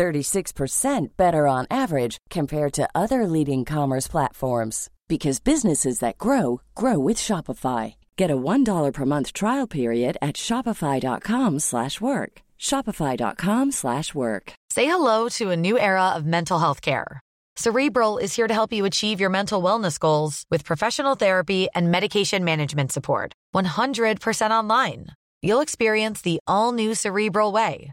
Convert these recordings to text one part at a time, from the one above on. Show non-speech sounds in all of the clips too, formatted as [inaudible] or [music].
36% better on average compared to other leading commerce platforms because businesses that grow grow with Shopify. Get a $1 per month trial period at shopify.com/work. shopify.com/work. Say hello to a new era of mental health care. Cerebral is here to help you achieve your mental wellness goals with professional therapy and medication management support. 100% online. You'll experience the all new Cerebral Way,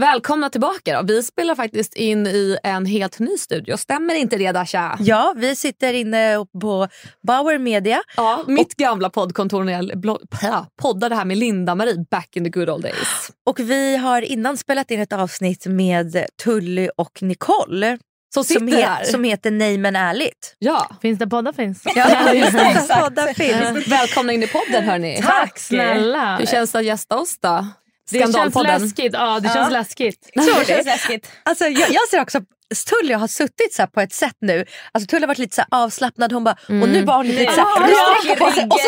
välkomna tillbaka då. Vi spelar faktiskt in i en helt ny studio. Stämmer inte det Dasha? Ja, vi sitter inne på Bauer Media. Ja, mitt gamla poddkontor när jag poddade här med Linda-Marie back in the good old days. Och vi har innan spelat in ett avsnitt med Tully och Nicole. Som som, he- här. som heter Nej men ärligt. Ja. Finns det poddar finns? Ja, det. [laughs] Poddar finns. Välkomna in i podden hörni. Tack snälla. Hur känns det att gästa oss då? Det känns läskigt. Ja, det känns läskigt. [laughs] Tror det. Alltså, jag, jag ser också Tully har suttit så här på ett sätt nu. Alltså Tully har varit lite så här avslappnad. Hon bara, och nu bara hon lite så här, Ja, på sig. och,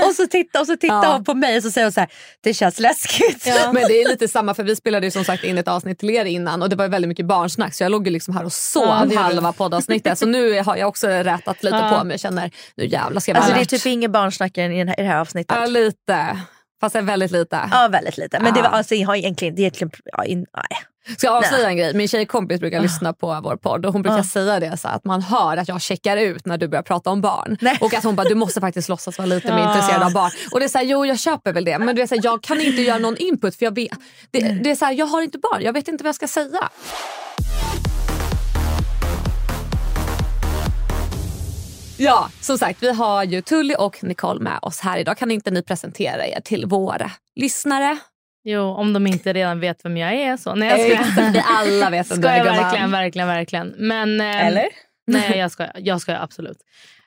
så, och så tittar, och så tittar Ja. hon på mig och så säger hon så här, det känns läskigt. Men det är lite samma för vi spelade ju som sagt in ett avsnitt till er innan och det var väldigt mycket barnsnack så jag låg ju liksom här och sov Ja, halva poddavsnittet så nu har jag också rätat lite Ja. på mig och känner nu jävlar ska jag Alltså vara det är typ ingen barnsnack i, i det här avsnittet. Ja lite. Fast väldigt lite. Ja väldigt lite. Men det, var, alltså, jag har egentligen, det är egentligen ja, in, nej. Ska jag avslöja en grej? Min tjejkompis brukar Ah. lyssna på vår podd och hon brukar säga det så att man hör att jag checkar ut när du börjar prata om barn. Nej. Och att hon bara, du måste faktiskt låtsas vara lite mer Ja. intresserad av barn. Och det är så här, jo jag köper väl det men det är så här, jag kan inte göra någon input för jag vet, det, det är så här, jag har inte barn, jag vet inte vad jag ska säga. Ja, som sagt, vi har ju Tully och Nicole med oss här idag. Kan inte ni presentera er till våra lyssnare? Jo, om de inte redan vet vem jag är. Så. Nej, jag. Exakt, vi alla vet vem du är gumman. verkligen, verkligen, verkligen. Men, ehm, Eller? Nej, jag skojar. Jag skojar absolut.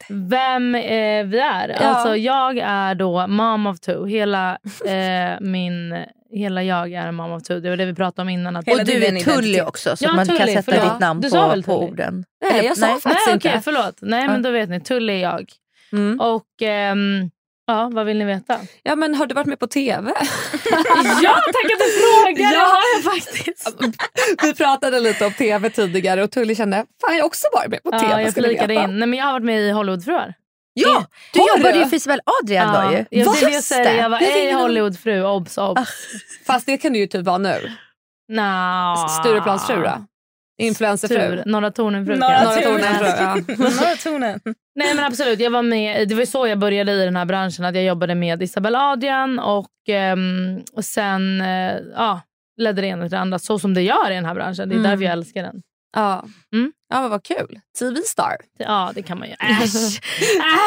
Vem eh, vi är? Alltså, jag är då mom of two. Hela, eh, min, hela jag är en mom of two. Det var det vi pratade om innan. Att, Och du är Tully också så Ja, man kan Tully, sätta förlåt. ditt namn Du sa på, väl på Tully? orden. Nej, jag sa nej. faktiskt Nej, inte. okej, förlåt. Nej, men då vet ni. Tully är jag. Mm. Och ehm, ja, vad vill ni veta? Ja men har du varit med på TV? [laughs] ja, tack att du frågar! Ja. har jag faktiskt. Vi pratade lite om TV tidigare och Tully kände, fan jag har också varit med på TV. Ja, jag flikade veta." in. Nej, men jag har varit med i Hollywoodfruar. Ja, du Har jobbade du? ju för Isabel Adrian då ju. jag, det jag säger. det. Jag var ej Hollywoodfru, obs obs. Fast det kan du ju typ vara nu. Nja. Stureplansfru då? Influencerfru? Norra Tornen-fru. Norra ja. [laughs] Tonen. Nej men absolut, jag var med, det var så jag började i den här branschen. Att jag jobbade med Isabel Adrian och, ehm, och sen eh, ja, ledde det ena till det andra. Så som det gör i den här branschen. Det är Mm. därför jag älskar den. Ja. Mm. ja vad kul. TV-star. Ja det kan man ju. Äsch!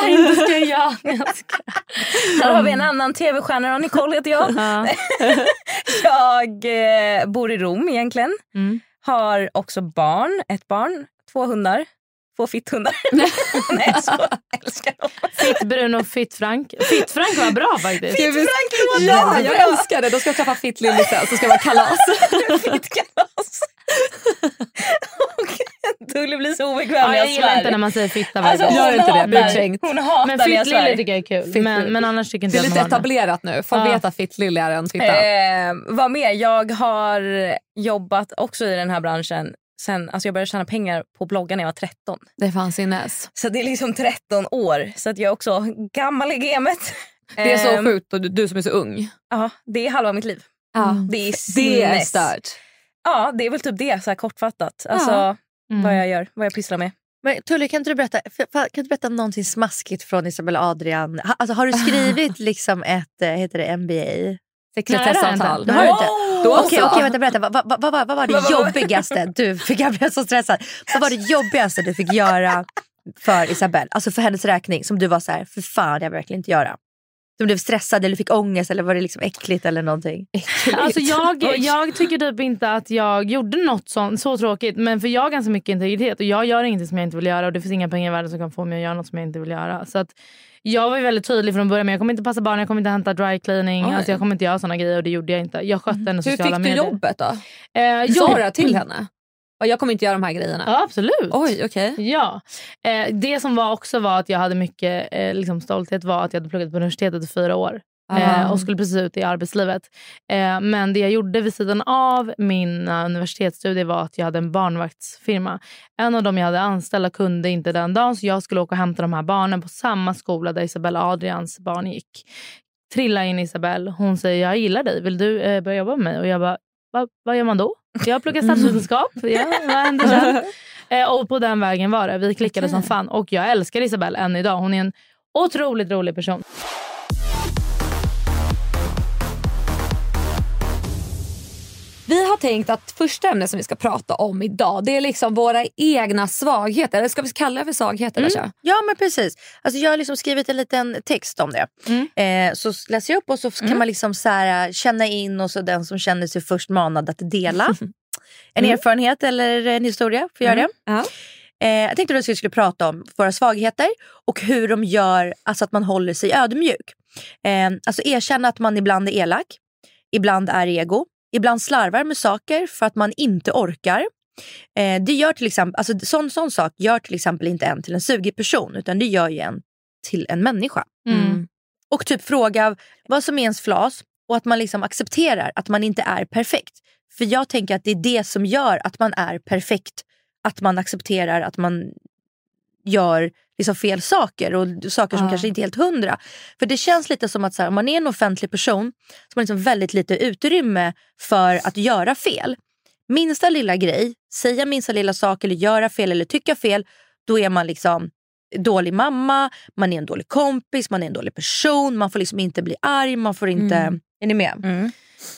Äh, inte ska jag. jag ska. [laughs] Här har vi en annan tv-stjärna Nicole heter jag. Ja. [laughs] Jag eh, bor i Rom egentligen. Mm. Har också barn, ett barn, två hundar. Två fitthundar. [laughs] Nej jag älskar dem. Fitt Bruno och Fitt Frank. Fitt Frank var bra faktiskt. Ska vi- Ja, jag älskar det. Då ska jag träffa Fitt Lilly sen så ska det vara kalas. Fittkalas. Och Tully blir så obekväm Ja, jag jag gillar inte när man säger fitta varje Alltså. Gör inte det, hatar- kränkt. Hon hatar Men när jag Fitt Lille svär. tycker jag är kul. Fitt Men, men annars tycker inte Det är jag lite det. etablerat nu. Folk Ja. vet att Fitt Lilly är en fitta. Eh, vad mer? Jag har jobbat också i den här branschen sen, alltså jag började tjäna pengar på bloggar när jag var 13. Det är fan sinnes. Så det är liksom 13 år. Så att jag är också gammal i gamet. Det är så Ehm, sjukt och du, du som är så ung. Ja, det är halva mitt liv. Ja. Det är Det är sinnes. stört. Ja, det är väl typ det så här kortfattat. Alltså Ja. Mm. vad jag gör, vad jag pysslar med. Men Tully, kan inte du berätta, kan du berätta om någonting smaskigt från Isabella Adrian? Ha, alltså, har du [laughs] skrivit liksom ett eh, heter det MBA? Sekretessavtal. Det har du inte? Då Okej, så. okej, vänta, berätta. Vad, vad, vad, var- vad var det jobbigaste du fick? Jag blev så stressad. Vad var det jobbigaste du fick göra för Isabelle? Alltså för hennes räkning som du var så här, för fan jag vill verkligen inte göra. Du blev stressad eller fick ångest eller var det liksom äckligt eller någonting? Alltså jag, jag tycker typ inte att jag gjorde något sånt, så tråkigt. Men för jag har ganska mycket integritet och jag gör ingenting som jag inte vill göra och det finns inga pengar i världen som kan få mig att göra något som jag inte vill göra. Så att jag var ju väldigt tydlig från början. Men jag kommer inte passa barn, jag kommer inte hämta dry cleaning. Oj. Alltså jag kommer inte göra såna grejer och det gjorde jag inte. Jag skötte henne Hur sociala fick du medier. jobbet då? Eh, Sa du till henne? Jag kommer inte göra de här grejerna. Ja absolut. Oj, okej. Ja. Eh, det som var också var att jag hade mycket eh, liksom stolthet var att jag hade pluggat på universitetet i fyra år. Eh, och skulle precis ut i arbetslivet. Eh, men det jag gjorde vid sidan av mina universitetsstudier var att jag hade en barnvaktsfirma. En av dem jag hade anställda kunde inte den dagen så jag skulle åka och hämta de här barnen på samma skola där Isabella Adrians barn gick. Trilla in Isabelle. Hon säger jag gillar dig, vill du eh, börja jobba med mig? Och jag bara, Va, vad gör man då? Jag pluggar statsvetenskap. [laughs] Ja, vad händer sen? [laughs] Eh, och på den vägen var det. Vi klickade som fan. Och jag älskar Isabelle än idag. Hon är en otroligt rolig person. Vi har tänkt att första ämnet som vi ska prata om idag det är liksom våra egna svagheter. Eller ska vi kalla det för svagheter? Asha? Ja men precis. Alltså, jag har liksom skrivit en liten text om det. Eh, så läser jag upp och så kan man liksom så här, känna in och så den som känner sig först manad att dela. [laughs] En erfarenhet eller en historia får göra det. Ja. Eh, jag tänkte att vi skulle prata om våra svagheter och hur de gör alltså att man håller sig ödmjuk. Eh, alltså erkänna att man ibland är elak, ibland är ego, ibland slarvar med saker för att man inte orkar. Eh, det gör till exempel, alltså, sån, sån sak gör till exempel inte en till en sugig person utan det gör ju en till en människa. Mm. Och typ fråga vad som är ens flas och att man liksom accepterar att man inte är perfekt. För jag tänker att det är det som gör att man är perfekt. Att man accepterar att man gör liksom fel saker och saker som Ja. kanske inte är helt hundra. För det känns lite som att så här, om man är en offentlig person så har man liksom väldigt lite utrymme för att göra fel. Minsta lilla grej, säga minsta lilla sak eller göra fel eller tycka fel, då är man liksom dålig mamma, man är en dålig kompis, man är en dålig person, man får liksom inte bli arg, man får inte... Är ni med?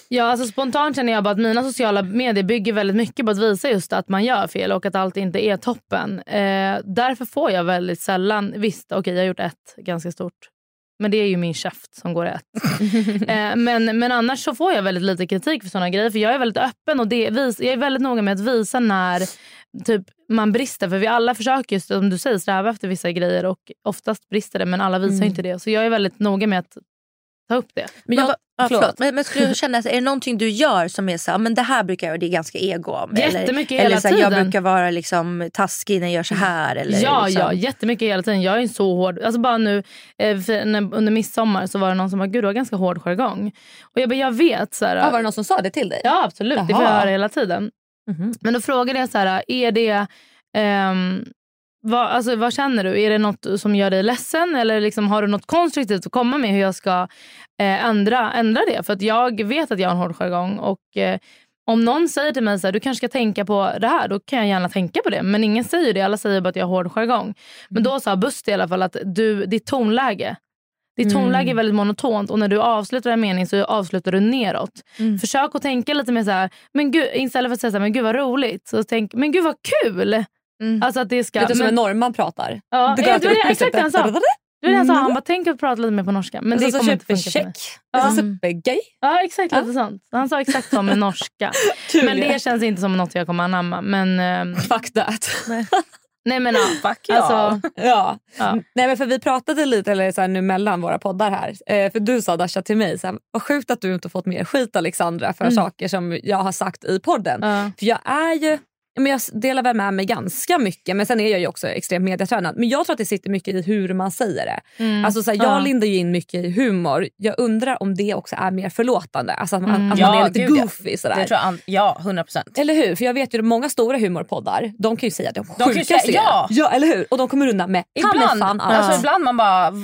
Ja, alltså spontant känner jag bara att mina sociala medier bygger väldigt mycket på att visa just att man gör fel och att allt inte är toppen. Eh, därför får jag väldigt sällan, visst okej jag har gjort ett ganska stort men det är ju min käft som går rätt. [laughs] eh, men, men annars så får jag väldigt lite kritik för såna grejer. För jag är väldigt öppen och det, vis, jag är väldigt noga med att visa när typ, man brister. För vi alla försöker just som du säger sträva efter vissa grejer och oftast brister det men alla visar inte det. Så jag är väldigt noga med att ta upp det. Men, jag- vad- ja. Men, men skulle du [laughs] känna, är det någonting du gör som är så men det här brukar jag göra, det är ganska ego om? Jättemycket eller, hela eller så här, Jag tiden. brukar vara liksom taskig när jag gör så här. Eller, Ja, liksom. ja, jättemycket hela tiden. Jag är så hård. Alltså bara nu eh, när, under midsommar så var det någon som bara, gud du har ganska hård jargong. Och jag bara, jag vet. Så här, Ja, var det någon som sa det till dig? Ja absolut, det får jag Jaha. höra hela tiden. Mhm. Men då frågade jag så här, är det, ehm, vad, alltså, vad känner du? Är det något som gör dig ledsen eller liksom, har du något konstruktivt att komma med hur jag ska eh, ändra, ändra det? För att jag vet att jag har en hård jargong och eh, om någon säger till mig så här, du kanske ska tänka på det här, då kan jag gärna tänka på det. Men ingen säger det, alla säger bara att jag har hård jargong. Men då sa Buster i alla fall att du, ditt tonläge ditt tonläge är väldigt monotont och när du avslutar en mening så avslutar du neråt. Försök att tänka lite mer så här, men gud, istället för att säga så här, men gud vad roligt, så tänk, men gud vad kul. Alltså att det ska... Lite som men- en norrman pratar. Ja, Det det, går det det, exakt det han sa. Det var det han sa. Han bara, tänk att prata lite mer på norska. Men det Alltså, kommer inte funka för mig. Det är Ja. supergay. Ja, exakt lite sånt. Han sa exakt så med norska. [laughs] Men det känns inte som något jag kommer anamma. Men, ehm, [laughs] Fuck that. nej men ja. [laughs] Fuck ja. Alltså, ja. Ja. Nej, men för vi pratade lite eller så här, nu mellan våra poddar här. Eh, för Du sa Dasha till mig, så här, vad sjukt att du inte fått mer skit Alexandra för saker som jag har sagt i podden. ja. För jag är ju men jag delar väl med mig ganska mycket men sen är jag ju också extremt mediatränad. Men jag tror att det sitter mycket i hur man säger det. Mm. Alltså, så här, jag Ja. lindar ju in mycket i humor. Jag undrar om det också är mer förlåtande. Alltså att man, Mm. att man Ja, är lite gud, goofy sådär. Det tror jag, ja, 100 procent. Eller hur? För jag vet ju att många stora humorpoddar de kan ju säga de sjukaste säga- ja. ja, eller hur? Och de kommer undan med Ibland, fan allt. alltså, ibland man bara, "V-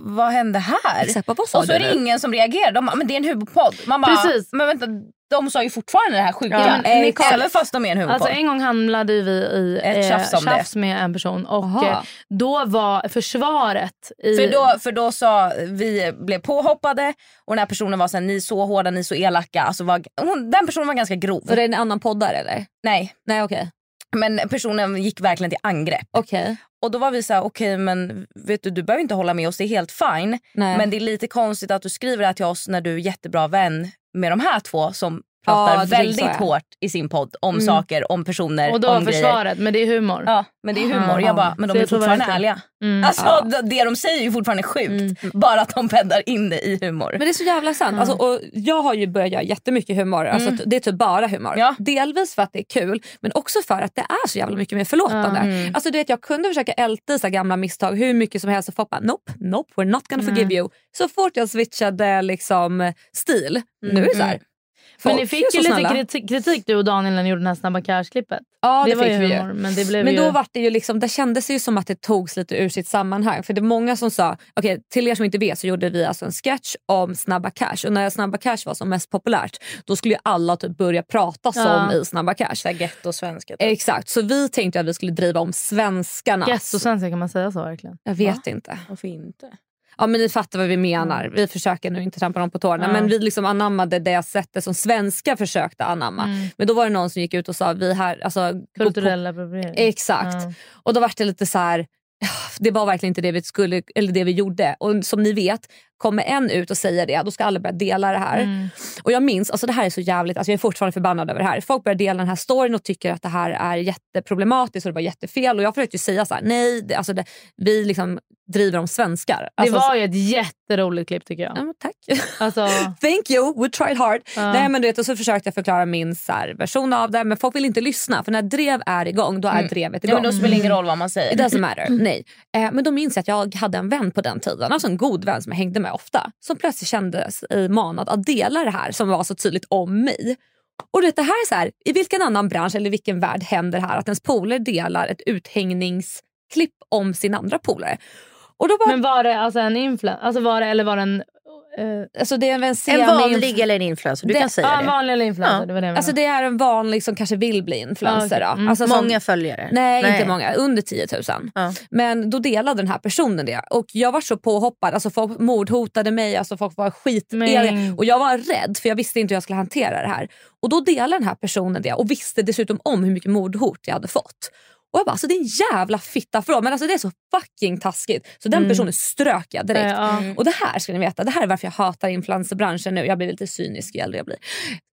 vad hände här? Exakt, vad Och så du är det ingen som reagerar. De bara, men det är en humorpodd. Man bara, Precis. men vänta, de sa ju fortfarande det här sjuka. Ja. Även fast de är en. Alltså en gång hamnade vi i Ett eh, tjafs tjafs med en person och eh, då var försvaret i... För då, för då sa vi blev påhoppade och den här personen var såhär, ni är så hårda, ni är så elaka. Alltså var, hon, den personen var ganska grov. Så det en annan poddare eller? Nej, Nej okej. men personen gick verkligen till angrepp. Okej. Och då var vi så här: okej men vet du, du behöver inte hålla med oss, det är helt fine. Nej. Men det är lite konstigt att du skriver det här till oss när du är jättebra vän med de här två som pratar Ja, väldigt hårt i sin podd om Mm. saker, om personer, och då om försvaret, men det är humor. Ja, men det är humor. Ja. Jag bara, men Så de är jag tror fortfarande verkligen- ärliga. Mm. Alltså Ja. det- de säger är ju fortfarande sjukt. Bara att de bäddar in det i humor. Men det är så jävla sant. Alltså, och jag har ju börjat göra jättemycket humor. Alltså, att Det är typ bara humor. Ja. Delvis för att det är kul men också för att det är så jävla mycket mer förlåtande. Mm. Alltså, du vet, jag kunde försöka älta i så gamla misstag hur mycket som helst och folk bara nope, nope, we're not gonna forgive you. Så fort jag switchade liksom, stil, nu är det så här. Men ni fick så ju lite snälla. kritik, du och Daniel när ni gjorde det här Snabba Cash-klippet. Ja, det, det var fick ju vi ju. humor, men det blev Men ju... då var det ju liksom, det kändes ju som att det togs lite ur sitt sammanhang. För det är många som sa, okej till er som inte vet så gjorde vi alltså en sketch om Snabba Cash. Och när Snabba Cash var som mest populärt då skulle ju alla typ börja prata som Ja. i Snabba Cash. Getto-svenska. typ. Exakt, så vi tänkte att vi skulle driva om svenskarnas. Gettosvenska kan man säga så verkligen. Jag vet inte. Varför inte? Ja men ni fattar vad vi menar. Vi försöker nu inte trampa dem på tårna Ja. men vi liksom anammade det sättet som svenskar försökte anamma. Mm. Men då var det någon som gick ut och sa vi här, alltså, gå på- Kulturell appropriering. Exakt. Ja. Och då var det lite så här. Det var verkligen inte det vi, skulle, eller det vi gjorde. Och som ni vet, kommer en ut och säger det, då ska alla börja dela det här. Mm. Och jag minns, alltså det här är så jävligt, alltså jag är fortfarande förbannad över det här. Folk börjar dela den här storyn och tycker att det här är jätteproblematiskt och det var jättefel. Och jag försökte ju säga så här, nej, det, alltså det, vi liksom driver om svenskar. Det Alltså, var ju ett jätteroligt klipp tycker jag. Ja, tack. [laughs] Alltså, Thank you, we tried hard. Ja. Nej, men du vet, och så försökte jag förklara min så här, version av det men folk vill inte lyssna för när drev är igång då är Mm. drevet Ja, igång. men då spelar det ingen roll vad man säger. It doesn't matter. Nej. Eh, men då minns jag att jag hade en vän på den tiden, alltså en god vän som jag hängde med ofta. Som plötsligt kände sig manad att dela det här som var så tydligt om mig. Och det, här är så här, i vilken annan bransch eller vilken värld händer det här att ens polare delar ett uthängningsklipp om sin andra polare? Och då bara, men var det alltså en influencer? Alltså var det, eller var det en eh, alltså det är en, En vanlig eller en influencer, du Det- kan säga ja, en det. vanlig eller influencer. Ja. Det var det jag Alltså det är en vanlig som kanske vill bli influencer. Ja, då. Mm. Alltså som- Många följare. Nej, inte många. Under 10 000. Ja. Men då delade den här personen det. Och jag var så påhoppad. Alltså folk mordhotade mig. Alltså folk var. Men- Och jag var rädd för jag visste inte hur jag skulle hantera det här. Och då delade den här personen det och visste dessutom om hur mycket mordhot jag hade fått. Och jag bara, alltså det är en jävla fitta för Men alltså det är så fucking taskigt. Så den personen strök jag direkt. Ja. Och det här ska ni veta, det här är varför jag hatar influencerbranschen nu. Jag blir lite cynisk ju äldre jag blir.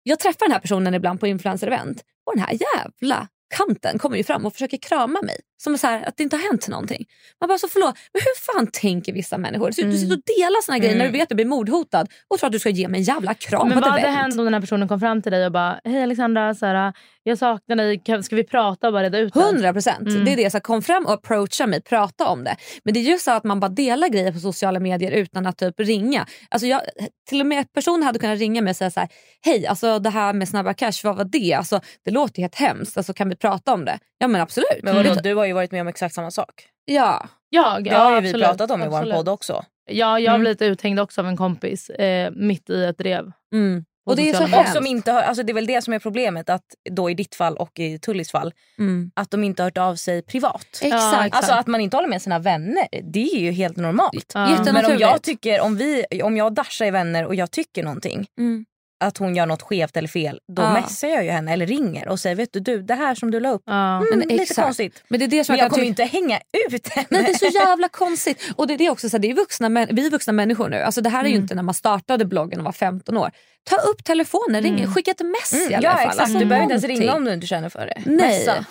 Jag träffar den här personen ibland på influencer-event och den här jävla kanten kommer ju fram och försöker krama mig. Som så här, att det inte har hänt någonting. Man bara, så förlåt, men hur fan tänker vissa människor? Du, du sitter och delar såna grejer när du vet att du blir mordhotad och tror att du ska ge mig en jävla kram Men vad hade hänt om den här personen kom fram till dig och bara Hej Alexandra, så här, jag saknar dig, ska vi prata och bara reda ut det? 100 procent. Mm. Det är det. Så kom fram och approacha mig, prata om det. Men det är just så att man bara delar grejer på sociala medier utan att typ ringa. Alltså jag, till och med personen hade kunnat ringa mig och säga så här, hej alltså det här med Snabba Cash, vad var det? Alltså, det låter helt hemskt, alltså, kan vi prata om det? Ja men absolut. Men vadå, du har ju varit med om exakt samma sak. Ja. Jag? Det ja, har ju vi pratat om i vår absolut. podd också. Ja, jag Mm. blivit uthängd också av en kompis eh, mitt i ett drev. Mm. Och det är så. Och som inte har, alltså det är väl det som är problemet, att då i ditt fall och i Tullis fall, Mm. att de inte har hört av sig privat. Exakt. Alltså att man inte håller med sina vänner, det är ju helt normalt. Ja. Men om jag, tycker, om, vi, om jag och Dasha är vänner och jag tycker någonting, Mm. Att hon gör något skevt eller fel, då Ja. messar jag ju henne eller ringer och säger vet du, du det här som du la upp, Ja. mm, Men lite exakt. konstigt. Men det är det som Men jag jag kommer inte hänga ut henne. Nej, det är så jävla konstigt. Och det är det också, så här, det är vuxna, vi är vuxna människor nu. Alltså, det här är ju inte när man startade bloggen och var 15 år. Ta upp telefonen, ring, skicka ett mess Mm, i alla ja fall. exakt, Alltså, du behöver inte ens ringa om du inte känner för det. Nej. Messa.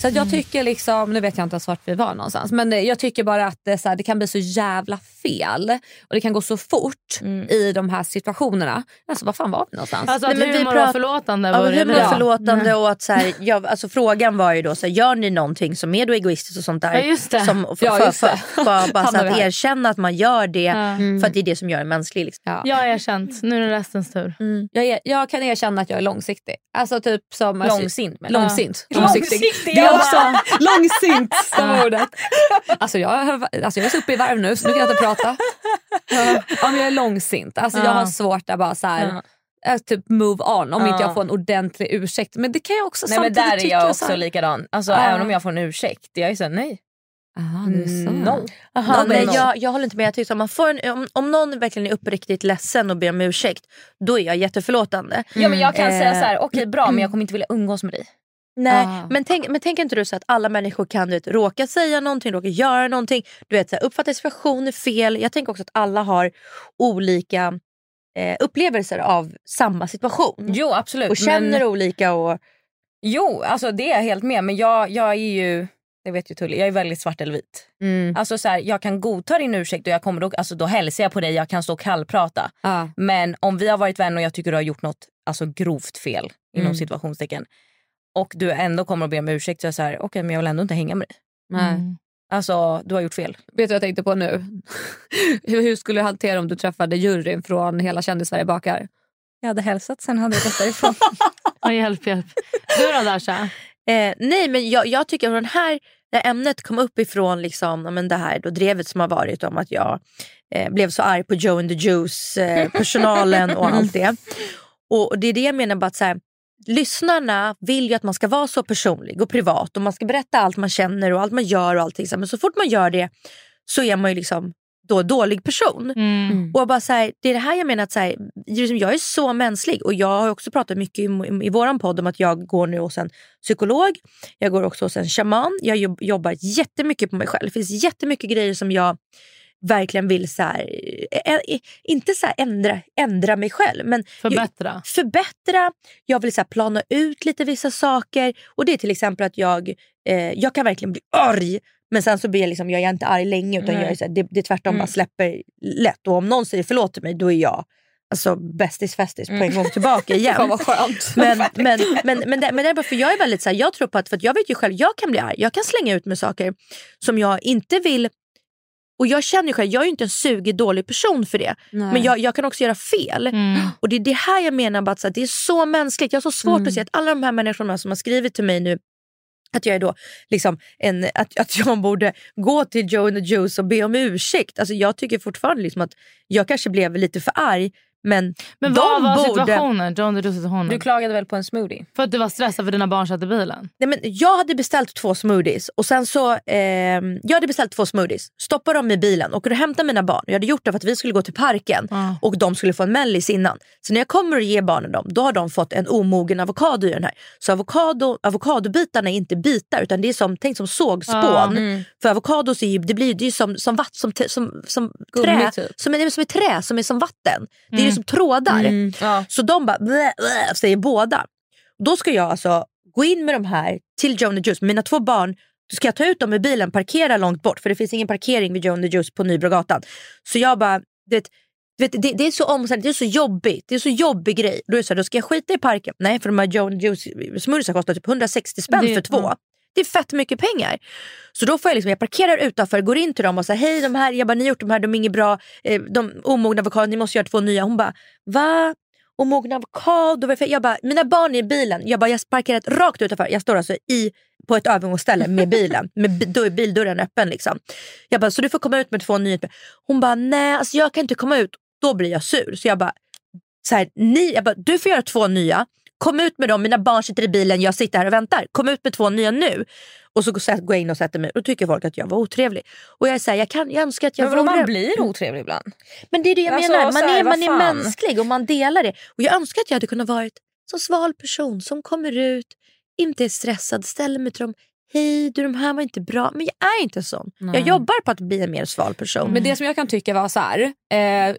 Så jag Mm. tycker liksom, nu vet jag inte ens vart vi var någonstans, men jag tycker bara att det, så här, det kan bli så jävla fel och det kan gå så fort i de här situationerna. Alltså vad fan var vi någonstans? Alltså att Nej, men vi humor var prat- förlåtande. Ja, var men det humor är förlåtande och att så här, jag, alltså, frågan var ju då så här, gör ni någonting som är då egoistiskt och sånt där. Ja, just det. Som, för, Ja, för, just det. för, bara, [laughs] bara så vi att erkänna att man gör det Ja. för att det är det som gör en mänsklig. Liksom. Ja. Jag har erkänt. Nu är det restens tur. Jag, är, jag kan erkänna att jag är långsiktig. Alltså typ som... alltså- Långsint jag. Långsint. Ja. Långsiktig. Långsiktig, Det är också [laughs] långsint som ordet. Alltså jag, alltså jag är så uppe i varv nu så nu kan jag inte prata. [laughs] [laughs] Ja, men jag är långsint. Alltså jag har svårt att bara så här, eh, typ move on om Ja. inte jag får en ordentlig ursäkt. Men det kan jag också Nej men samtidigt där är jag så också här- likadan. Alltså Ja. även om jag får en ursäkt. Jag är såhär nej. Aha, det är så. No. Aha, No, nej, no. jag, jag håller inte med. Jag tycker så, man får en, om, om någon verkligen är uppriktigt ledsen och ber om ursäkt, då är jag jätteförlåtande. Ja men jag kan Eh, säga så här: okej bra men jag kommer inte vilja umgås med dig. Nej, Ah. men, tänk, men tänk inte du så att alla människor kan du vet, råka säga någonting, råka göra någonting, du vet, så här, uppfatta situationer fel. Jag tänker också att alla har olika eh, upplevelser av samma situation. Jo absolut. och känner men, olika. Och, Jo alltså det är jag helt med men jag, jag är ju, det vet ju Tully, jag är väldigt svart eller vit. Mm. Alltså så här, jag kan godta din ursäkt och jag kommer då, alltså, då hälsar jag på dig, jag kan stå och kallprata. Ja. Men om vi har varit vänner och jag tycker du har gjort något alltså, grovt fel inom Mm. situationstecken och du ändå kommer att be om ursäkt så är jag så här, okej men jag vill ändå inte hänga med dig. Nej. Alltså du har gjort fel. Vet du vad jag tänkte på nu? [laughs] hur, skulle du hantera om du träffade juryn från Hela kändis-Sverige bakar? Jag hade hälsat sen hade jag gått därifrån. [laughs] Ja, hjälp, hjälp. Du då Dasha? eh, nej men jag, jag tycker att den här, det här ämnet kom upp ifrån liksom, men det här då drevet som har varit om att jag eh, blev så arg på Joe and the Juice eh, personalen och allt det. [laughs] Och det är det jag menar bara att så här, lyssnarna vill ju att man ska vara så personlig och privat och man ska berätta allt man känner och allt man gör och allting. Men så fort man gör det så är man ju liksom då dålig person. Mm. Och jag bara så här, det är det här jag menar att så här, liksom, jag är så mänsklig och jag har också pratat mycket i, i, i våran podd om att jag går nu hos en psykolog, jag går också hos en shaman, jag jobb, jobbar jättemycket på mig själv. Det finns jättemycket grejer som jag verkligen vill så här, ä, ä, inte så ändra, ändra mig själv men Förbättra. förbättra, jag vill så plana ut lite vissa saker. Och det är till exempel att jag, eh, jag kan verkligen bli arg men sen så blir jag, liksom, jag är inte arg länge utan jag är så här, det, det tvärtom bara släpper lätt. Och om någon säger förlåt till mig då är jag alltså bästis festis på en gång tillbaka igen. [laughs] Fan vad skönt. Men, men, men, men, det, men det är bara för jag är väldigt så här, jag tror på att, för jag vet ju själv, jag kan bli arg. Jag kan slänga ut med saker som jag inte vill och jag känner ju själv, jag är ju inte en sugig dålig person för det. Nej. Men jag, jag kan också göra fel. Mm. Och det är det här jag menar, bara att det är så mänskligt. Jag har så svårt Mm. att se att alla de här människorna som har skrivit till mig nu att jag är då liksom en, att, att jag borde gå till Joe and the Juice och be om ursäkt. Alltså jag tycker fortfarande liksom att jag kanske blev lite för arg men, Men de vad var borde... situationen? John, du situationen? Du klagade väl på en smoothie? För att du var stressad för dina barn satt i bilen? Nej, men jag hade beställt två smoothies och sen så, ehm, jag hade beställt två smoothies, stoppade dem i bilen och hämtade mina barn. Jag hade gjort det för att vi skulle gå till parken Ja. och de skulle få en mellis innan. Så när jag kommer och ger barnen dem, då har de fått en omogen avokado i den här. Så avokado, avokadobitarna är inte bitar utan det är som, tänk som sågspån. Ja. För avokados är ju, det blir, det är ju som, som, vatt, som, som, som Gummi trä, typ. som, är, som är trä, som är som vatten. Det är ju som trådar. Ja. Så de bara blä, blä, säger båda. Då ska jag alltså gå in med de här till the Juice. Mina två barn, ska jag ta ut dem i bilen, parkera långt bort för det finns ingen parkering vid the Juice på Nybrogatan. Så jag bara, du vet, det, det är så omständigt, det är så jobbigt. Det är så jobbig grej. Då, är det så här, då ska jag skita i parken. Nej, för de här the Juice smoothiesarna kostar typ 160 spänn Det- för två. ja. Det är fett mycket pengar. Så då får jag liksom, jag parkerar utanför, går in till dem och säger hej de här, jag bara ni har gjort de här, de är inget bra, eh, de omogna avokado, ni måste göra två nya. Hon bara va? Omogna avokado? Jag bara, mina barn är i bilen, jag bara jag parkerat rakt utanför. Jag står alltså i, på ett övergångsställe med bilen, med då är bildörren öppen liksom. Jag bara, så du får komma ut med två nya. Hon bara, nej alltså jag kan inte komma ut. Då blir jag sur. Så jag bara, så här, ni, jag bara, du får göra två nya. Kom ut med dem, mina barn sitter i bilen, jag sitter här och väntar. Kom ut med två nya nu. Och så går jag in och sätter mig och tycker folk att jag var otrevlig. Och jag, är här, jag, kan, jag önskar att jag Men vore... man blir otrevlig ibland. Men det är det jag Alltså, menar, man här, är, man är mänsklig och man delar det. Och jag önskar att jag hade kunnat vara en så sval person som kommer ut, inte är stressad, ställer mig till dem. Hej, du de här var inte bra. Men jag är inte sån. Jag jobbar på att bli en mer sval person. Men det som jag kan tycka var så här. Eh,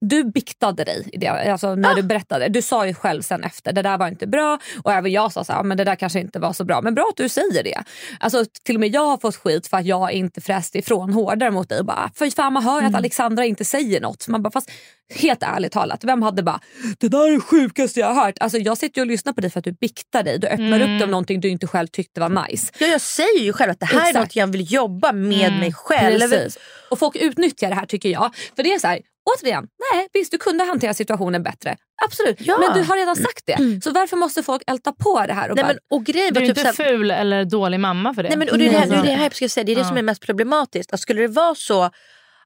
du biktade dig i det, alltså när Ah. du berättade. Du sa ju själv sen efter, det där var inte bra. Och även jag sa så här, men det där kanske inte var så bra. Men bra att du säger det. Alltså, till och med jag har fått skit för att jag inte fräste ifrån hårdare mot dig. Bara, för fan man hör Mm. att Alexandra inte säger något. Man bara, fast helt ärligt talat, vem hade bara, det där är det sjukaste jag har hört. Alltså, jag sitter ju och lyssnar på dig för att du biktar dig. Du öppnar upp dig om någonting du inte själv tyckte var nice. Ja, jag säger ju själv att det här Exakt. är något jag vill jobba med mig själv. Precis. Och folk utnyttjar det här tycker jag. För det är så här, återigen, nej visst du kunde hantera situationen bättre. Absolut, Ja. men du har redan sagt det. Så varför måste folk älta på det här? Och Nej, bara, men, och grejen Du är typ inte så här, ful eller dålig mamma för det. Nej, men, och det, är det, här, det, är det här jag ska säga, det är det som är mest problematiskt. Alltså, skulle det vara så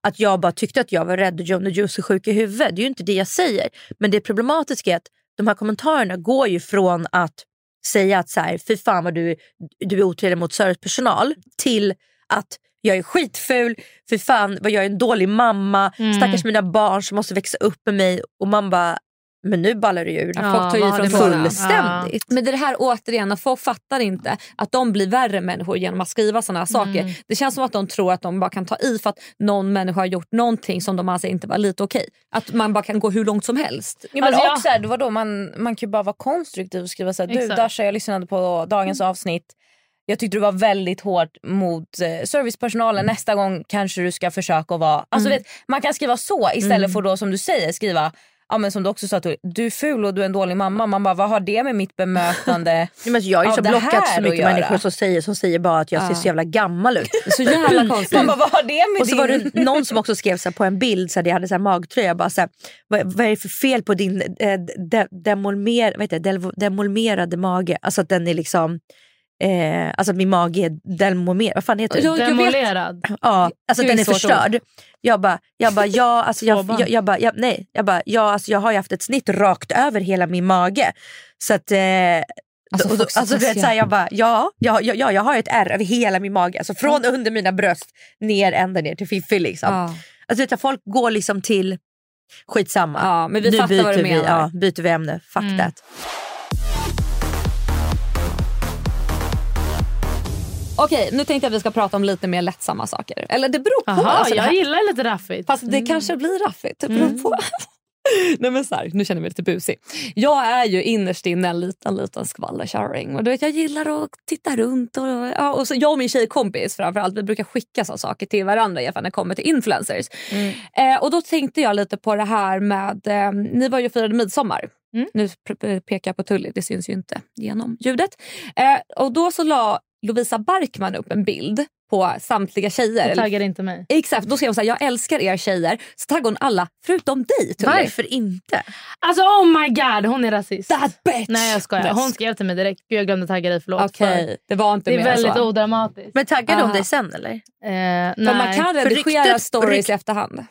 att jag bara tyckte att jag var rädd och John och Juice är sjuk i huvudet, det är ju inte det jag säger. Men det problematiska är att de här kommentarerna går ju från att säga att så här, fy fan vad du, du är otrevlig mot servicepersonal till att jag är skitful, fy fan vad jag är en dålig mamma, Mm. stackars mina barn som måste växa upp med mig. Och man bara, men nu ballar det ju ur. Ja, folk tar i vad har från det tårna. med- Fullständigt. Men det är det här återigen, att folk fattar inte att de blir värre människor genom att skriva såna här saker. Mm. Det känns som att de tror att de bara kan ta i för att någon människa har gjort någonting som de anser inte var lite okej. Att man bara kan gå hur långt som helst. Ja, men Alltså, och jag- så här, det var då man, man kan ju bara vara konstruktiv och skriva så här, du. Dasha jag lyssnade på dagens avsnitt. Jag tyckte du var väldigt hård mot eh, servicepersonalen. Nästa gång kanske du ska försöka vara... Alltså, vet, man kan skriva så istället för då som du säger skriva Ja, men som du också sa, att du är ful och du är en dålig mamma. Man bara, vad har det med mitt bemötande [laughs] Ja, men jag har ju så blockat så mycket människor som säger, som säger bara att jag ser Ja. så jävla gammal ut. [laughs] Så jävla [laughs] konstigt. Man bara, vad har det med Och så din... var det någon som också skrev så här, på en bild, så här, jag hade så här, magtröja, bara så här, vad, vad är det för fel på din eh, de, demolmer, vad heter det, Del- demolmerade mage? Alltså att den är liksom, eh, alltså att min mage är demolmerad, vad fan heter det? Ja, jag vet. Demolerad. Ja, alltså den är förstörd. Jag bara, jag bara, ja, alltså jag, jag, jag bara, jag, nej, jag bara, ja, alltså jag har ju haft ett snitt rakt över hela min mage. Så att, eh, Alltså, och, så alltså, du vet, taskiga. så här, jag bara, ja, ja, ja, ja, jag har ett ärr över hela min mage. Alltså från under mina bröst ner ända ner till fiffi liksom. Ja. Alltså, vet folk går liksom till, skitsamma. Ja, men vi nu fattar byter vad du vi, menar. ja, byter vi ämne, fuck Mm. that. Okej, nu tänkte jag att vi ska prata om lite mer lättsamma saker. Eller det beror på. Jaha, alltså, jag gillar lite raffigt. Fast det kanske blir raffigt. Det beror på. [laughs] Nej, men så här, nu känner jag mig lite busig. Jag är ju innerst inne en liten, liten skvallerkärring. Och du vet, jag gillar att titta runt. Och, ja, och så jag och min tjejkompis framförallt, vi brukar skicka så saker till varandra i när det kommer till influencers. Eh, och då tänkte jag lite på det här med, eh, ni var ju och firade midsommar. Mm. Nu pekar jag på Tully, det syns ju inte genom ljudet. Eh, och då så la Lovisa Barkman upp en bild på samtliga tjejer. Jag taggar inte mig. Exakt, då skrev hon så här, jag älskar er tjejer. Så taggade hon alla förutom dig. Varför inte? Alltså oh my god, hon är rasist. That bitch! Nej jag skojar. Hon skrev till mig direkt. Gud jag glömde tagga dig, förlåt. Okej, För det var inte Det är väldigt så. odramatiskt. Men taggade hon dig sen eller? Eh, För nej. man kan För redigera ryktet- stories rykt- i efterhand.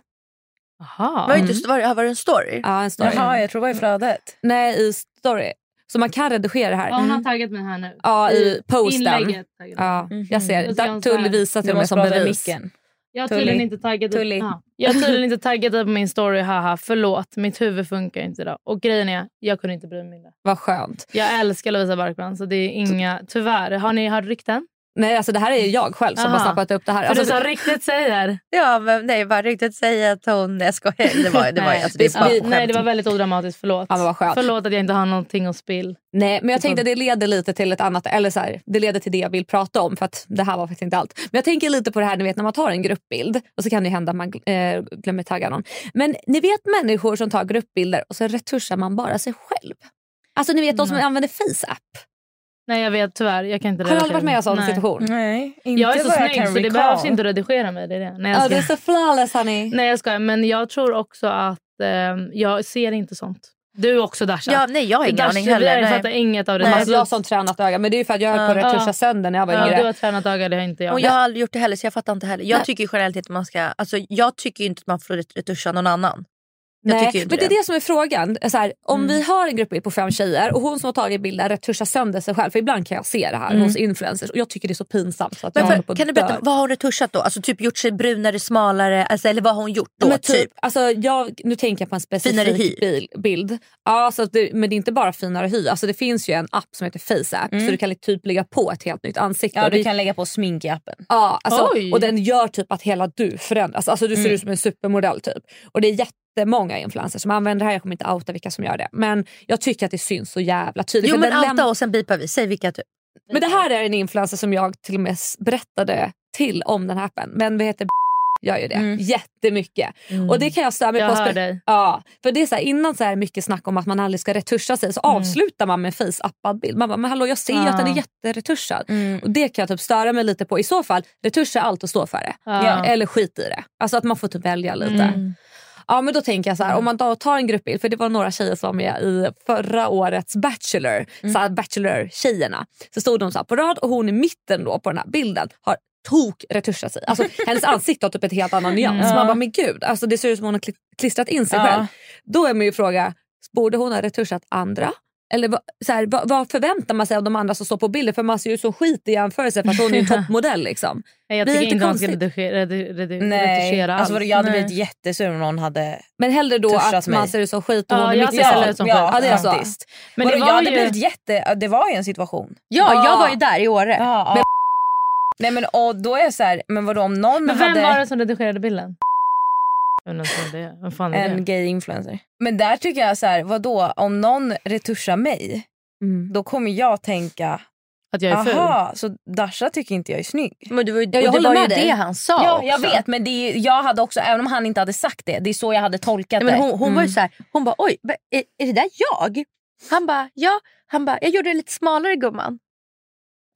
Aha. Var, det inte, var, det- var det en story? Ja, en story. Jaha, jag tror det var i flödet. Nej, i story. Så man kan redigera det här. Ja, hon har taggat mig här nu. Ja, i posten. Ja, jag ser. Så Tully visar till mig som bevis. micken. Jag har tydligen inte taggat Tully. ja. jag har tydligen inte taggat upp min story. Haha, förlåt, mitt huvud funkar inte idag. Och grejen är, jag kunde inte bry mig mindre. Vad skönt. Jag älskar Lovisa Barkman så det är inga... Tyvärr, har ni hört rykten? Nej, alltså det här är jag själv som Aha. har snappat upp det här. För Alltså, du sa ryktet säger. Ja men nej bara riktigt säga att hon, jag skojar. Det var, det var, Nej, alltså, det Ja, nej, det var väldigt odramatiskt. Förlåt. Ja, vad skönt. Förlåt att jag inte har någonting att spill. Nej, men jag tänkte att det leder lite till ett annat, eller så här, det leder till det jag vill prata om för att det här var faktiskt inte allt. Men jag tänker lite på det här ni vet när man tar en gruppbild och så kan det hända att man eh, glömmer tagga någon. Men ni vet människor som tar gruppbilder och så retuschar man bara sig själv. Alltså ni vet de som Nej. använder FaceApp. Nej jag vet tyvärr. Jag kan inte Har du aldrig varit med om en sån Nej. situation? Nej, inte Jag är så snygg så det behövs inte redigera mig. Det är det. Nej, jag Ja, det är så flawless honey. Nej jag skojar. Men jag tror också att eh, jag ser inte sånt. Du också Dasha. Ja, nej jag har ingen Dasha, aning heller. Jag fattar inget av det. Nej, där. alltså, jag har sånt tränat öga men det är ju för att jag höll på att retuscha sönder när jag var ja, yngre. du har tränat öga, det har inte jag. Och jag har aldrig gjort det heller så jag fattar inte heller. Jag Nej. tycker generellt inte att man ska, alltså jag tycker inte att man får ret- retuscha någon annan. Nej, men det är det. som är frågan. Så här, om Mm. vi har en gruppbild på fem tjejer och hon som har tagit bilden retuschar sönder sig själv. För ibland kan jag se det här Mm. hos influencers och jag tycker det är så pinsamt. Så att Men för, kan du berätta, vad har hon retuschat då? Alltså typ gjort sig brunare, smalare, alltså, eller vad har hon gjort då? men typ? typ, alltså jag, nu tänker jag på en specifik bil, bild. Ja, så att det, men det är inte bara finare hy. Alltså det finns ju en app som heter FaceApp så du kan typ lägga på ett helt nytt ansikte. Ja, du det- kan lägga på smink i appen. Ja, alltså, Oj. och den gör typ att hela du förändras. Alltså du ser ut som en supermodell typ. Och det är jättemånga influencers som använder det här. Jag kommer inte outa vilka som gör det. Men jag tycker att det syns så jävla tydligt. Jo men outa läm- och sen bipar vi. Säg vilka typ. men det här är en influencer som jag till och med berättade till om den här appen. Men vad heter gör ju det Mm. jättemycket. Och det kan jag störa mig Jag på. hör dig. Ja, för det är så här, innan så här mycket snack om att man aldrig ska retuscha sig så Mm. avslutar man med en face-appad bild. Man bara, men hallå jag ser ju att den är jätteretuschad. Mm. Och det kan jag typ störa mig lite på. I så fall, retuscha allt och stå för det. Ja. Eller skit i det. Alltså att man får typ välja lite. Mm. Ja men då tänker jag så här, om man då tar en gruppbild, för det var några tjejer som var med i förra årets Bachelor, så här Bachelor-tjejerna. Så stod de så på rad och hon i mitten då på den här bilden har tok retuschat sig. Alltså, [laughs] hennes ansikte har typ ett helt annan nyans. Man bara men gud, alltså, det ser ut som hon har kli- klistrat in sig Ja. själv. Då är min fråga, borde hon ha retuschat andra? Eller vad, så här, vad, vad förväntar man sig av de andra som står på bilden? För man ser ju så skit i jämförelse för att hon är en [laughs] toppmodell. Liksom. Nej, jag Det är tycker inte inte man ska redigera, Nej, alls. alltså, jag hade Nej. blivit jättesur om någon hade... Men hellre då att man mig. ser ut som skit och Ja, hon är allt. hellre ut som ja, Ja, det är så. faktiskt. Men Vadå, det jag var hade ju... blivit jätte... Det var ju en situation. Ja, Ja. jag var ju där i Åre. Ja, ja. Nej men och då är jag så här, men vadå om någon Men vem hade var det som redigerade bilden? Jag vet inte vad det är. Vem fan är en det? gay influencer. Men där tycker jag så här, vadå om någon retuschar mig Mm. då kommer jag tänka Att jag är ful? aha så Dasha tycker inte jag är snygg. Men det var ju, Ja, jag det, var ju med dig. det han sa Ja också. jag vet men det är, jag hade också, även om han inte hade sagt det, det är så jag hade tolkat Nej, men det. hon, hon var ju så här, hon bara oj, är, är det där jag? Han bara ja, han bara jag gjorde det lite smalare gumman.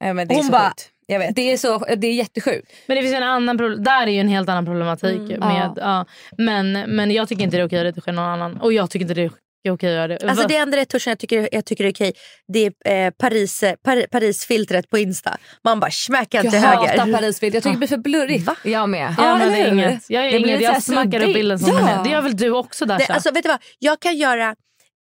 Ja, men det är hon så bara-. Jag vet. Det är, så, det är jättesjukt. Men det finns en annan. Där är ju en helt annan problematik. Mm. med, ja. men, men jag tycker inte det är okej att retuschera någon annan. Och jag tycker inte det är okej att göra det. Alltså det enda retuschen jag tycker, jag tycker är okej det är eh, Paris, eh, Par, Paris-filtret på Insta. Man bara smackar Jag till hatar höger. Parisbild. Jag tycker det blir för blurrigt. Va? Jag med. Ja, Ja, men det är inget. Jag, är Det inget. jag smackar upp bilden som Ja. den är. Det gör väl du också Dasha? Det, alltså, vet du vad? Jag kan göra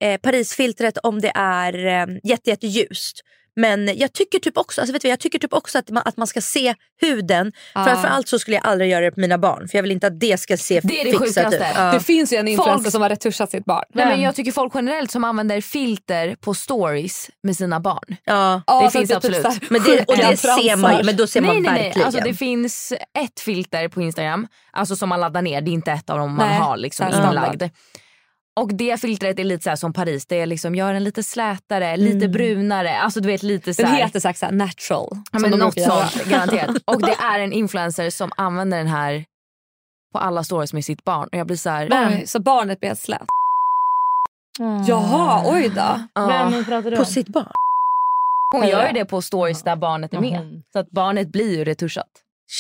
eh, Paris-filtret om det är eh, jätte, jätteljust. Men jag tycker typ också, alltså vet du jag tycker typ också att, man, att man ska se huden. Ja. Framförallt så skulle jag aldrig göra det på mina barn. För jag vill inte att det ska se Det är det fixat sjukaste. ut. Ja. Det finns ju en influencer Folk- som har retuschat sitt barn. Nej, men jag tycker folk generellt som använder filter på stories med sina barn. Ja. Ja, det finns typ absolut. här Men det, och det ser man ju, men då ser man nej, nej, nej. verkligen. Alltså, det finns ett filter på Instagram alltså som man laddar ner. Det är inte ett av dem man Nej, har liksom inlagd. Och det filtret är lite så här som Paris. Det är liksom gör den lite slätare, lite brunare. Alltså du vet lite så Den här. heter sagt så här natural. Ja, som men de något sånt garanterat. [laughs] Och det är en influencer som använder den här på alla stories med sitt barn. Och jag blir så här. Oj, Så barnet blir helt slät. Mm. Jaha, oj då. Ja. Vem pratar du På om? sitt barn. Hon gör ju det på stories där barnet är med. Mhm. Så att barnet blir ju retuschat.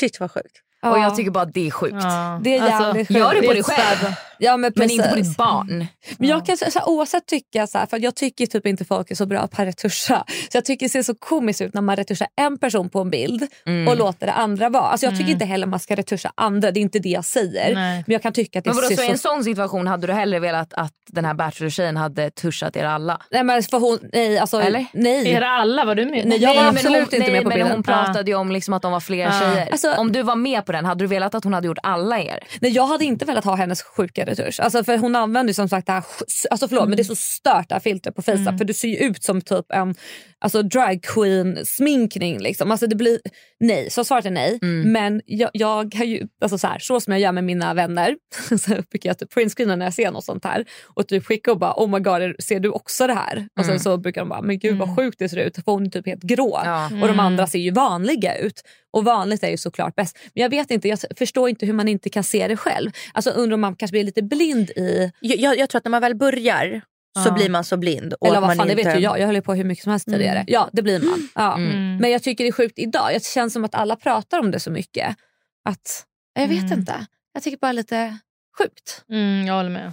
Shit vad sjukt. Och Ja. jag tycker bara att det är sjukt. Ja. Det är Alltså, jävligt Gör det sjukt. på dig själv. Ja, men, Men inte på ditt barn. Men jag kan så här, oavsett tycka så här, för jag tycker typ inte folk är så bra på att retuscha. Så jag tycker det ser så komiskt ut när man retuschar en person på en bild Mm. och låter det andra vara. Alltså jag tycker inte heller man ska retuscha andra, det är inte det jag säger. Nej. Men jag kan tycka att det Men vadå, ser så i en så... sån situation hade du hellre velat att den här Bachelor-tjejen hade tuschat er alla? Nej men för hon, nej alltså Eller? nej. Det alla? Var du med? Nej, jag var men absolut hon, inte nej, med på men bilden. Hon pratade ju om liksom att de var fler Ja. tjejer. Alltså- om du var med på den, hade du velat att hon hade gjort alla er? Nej, jag hade inte velat ha hennes sjuka retusch. Alltså, för hon använder ju som sagt det här, alltså förlåt men det är så stört det här filtret på Facetime för du ser ju ut som typ en alltså, drag queen sminkning. Liksom. Alltså, det blir, nej, så svaret är nej. Men jag, jag har ju, alltså, så, här, så som jag gör med mina vänner [laughs] så brukar jag typ printscreena när jag ser något sånt här och typ skicka och bara oh my god ser du också det här? Och sen så brukar de bara men gud vad sjukt det ser ut för hon är typ helt grå Ja. och de andra ser ju vanliga ut. Och vanligt är ju såklart bäst. Men jag vet inte, jag förstår inte hur man inte kan se det själv. Alltså undrar om man kanske blir lite blind i... Jag, jag, jag tror att när man väl börjar så Ja. blir man så blind. Och Eller vad man fan, det inte... vet ju jag. Jag höll på hur mycket som helst tidigare. Ja, det blir man. Ja. Mm. Men jag tycker det är sjukt idag. Det känns som att alla pratar om det så mycket. Att, jag vet Mm. inte. Jag tycker bara lite sjukt. Mm, jag håller med.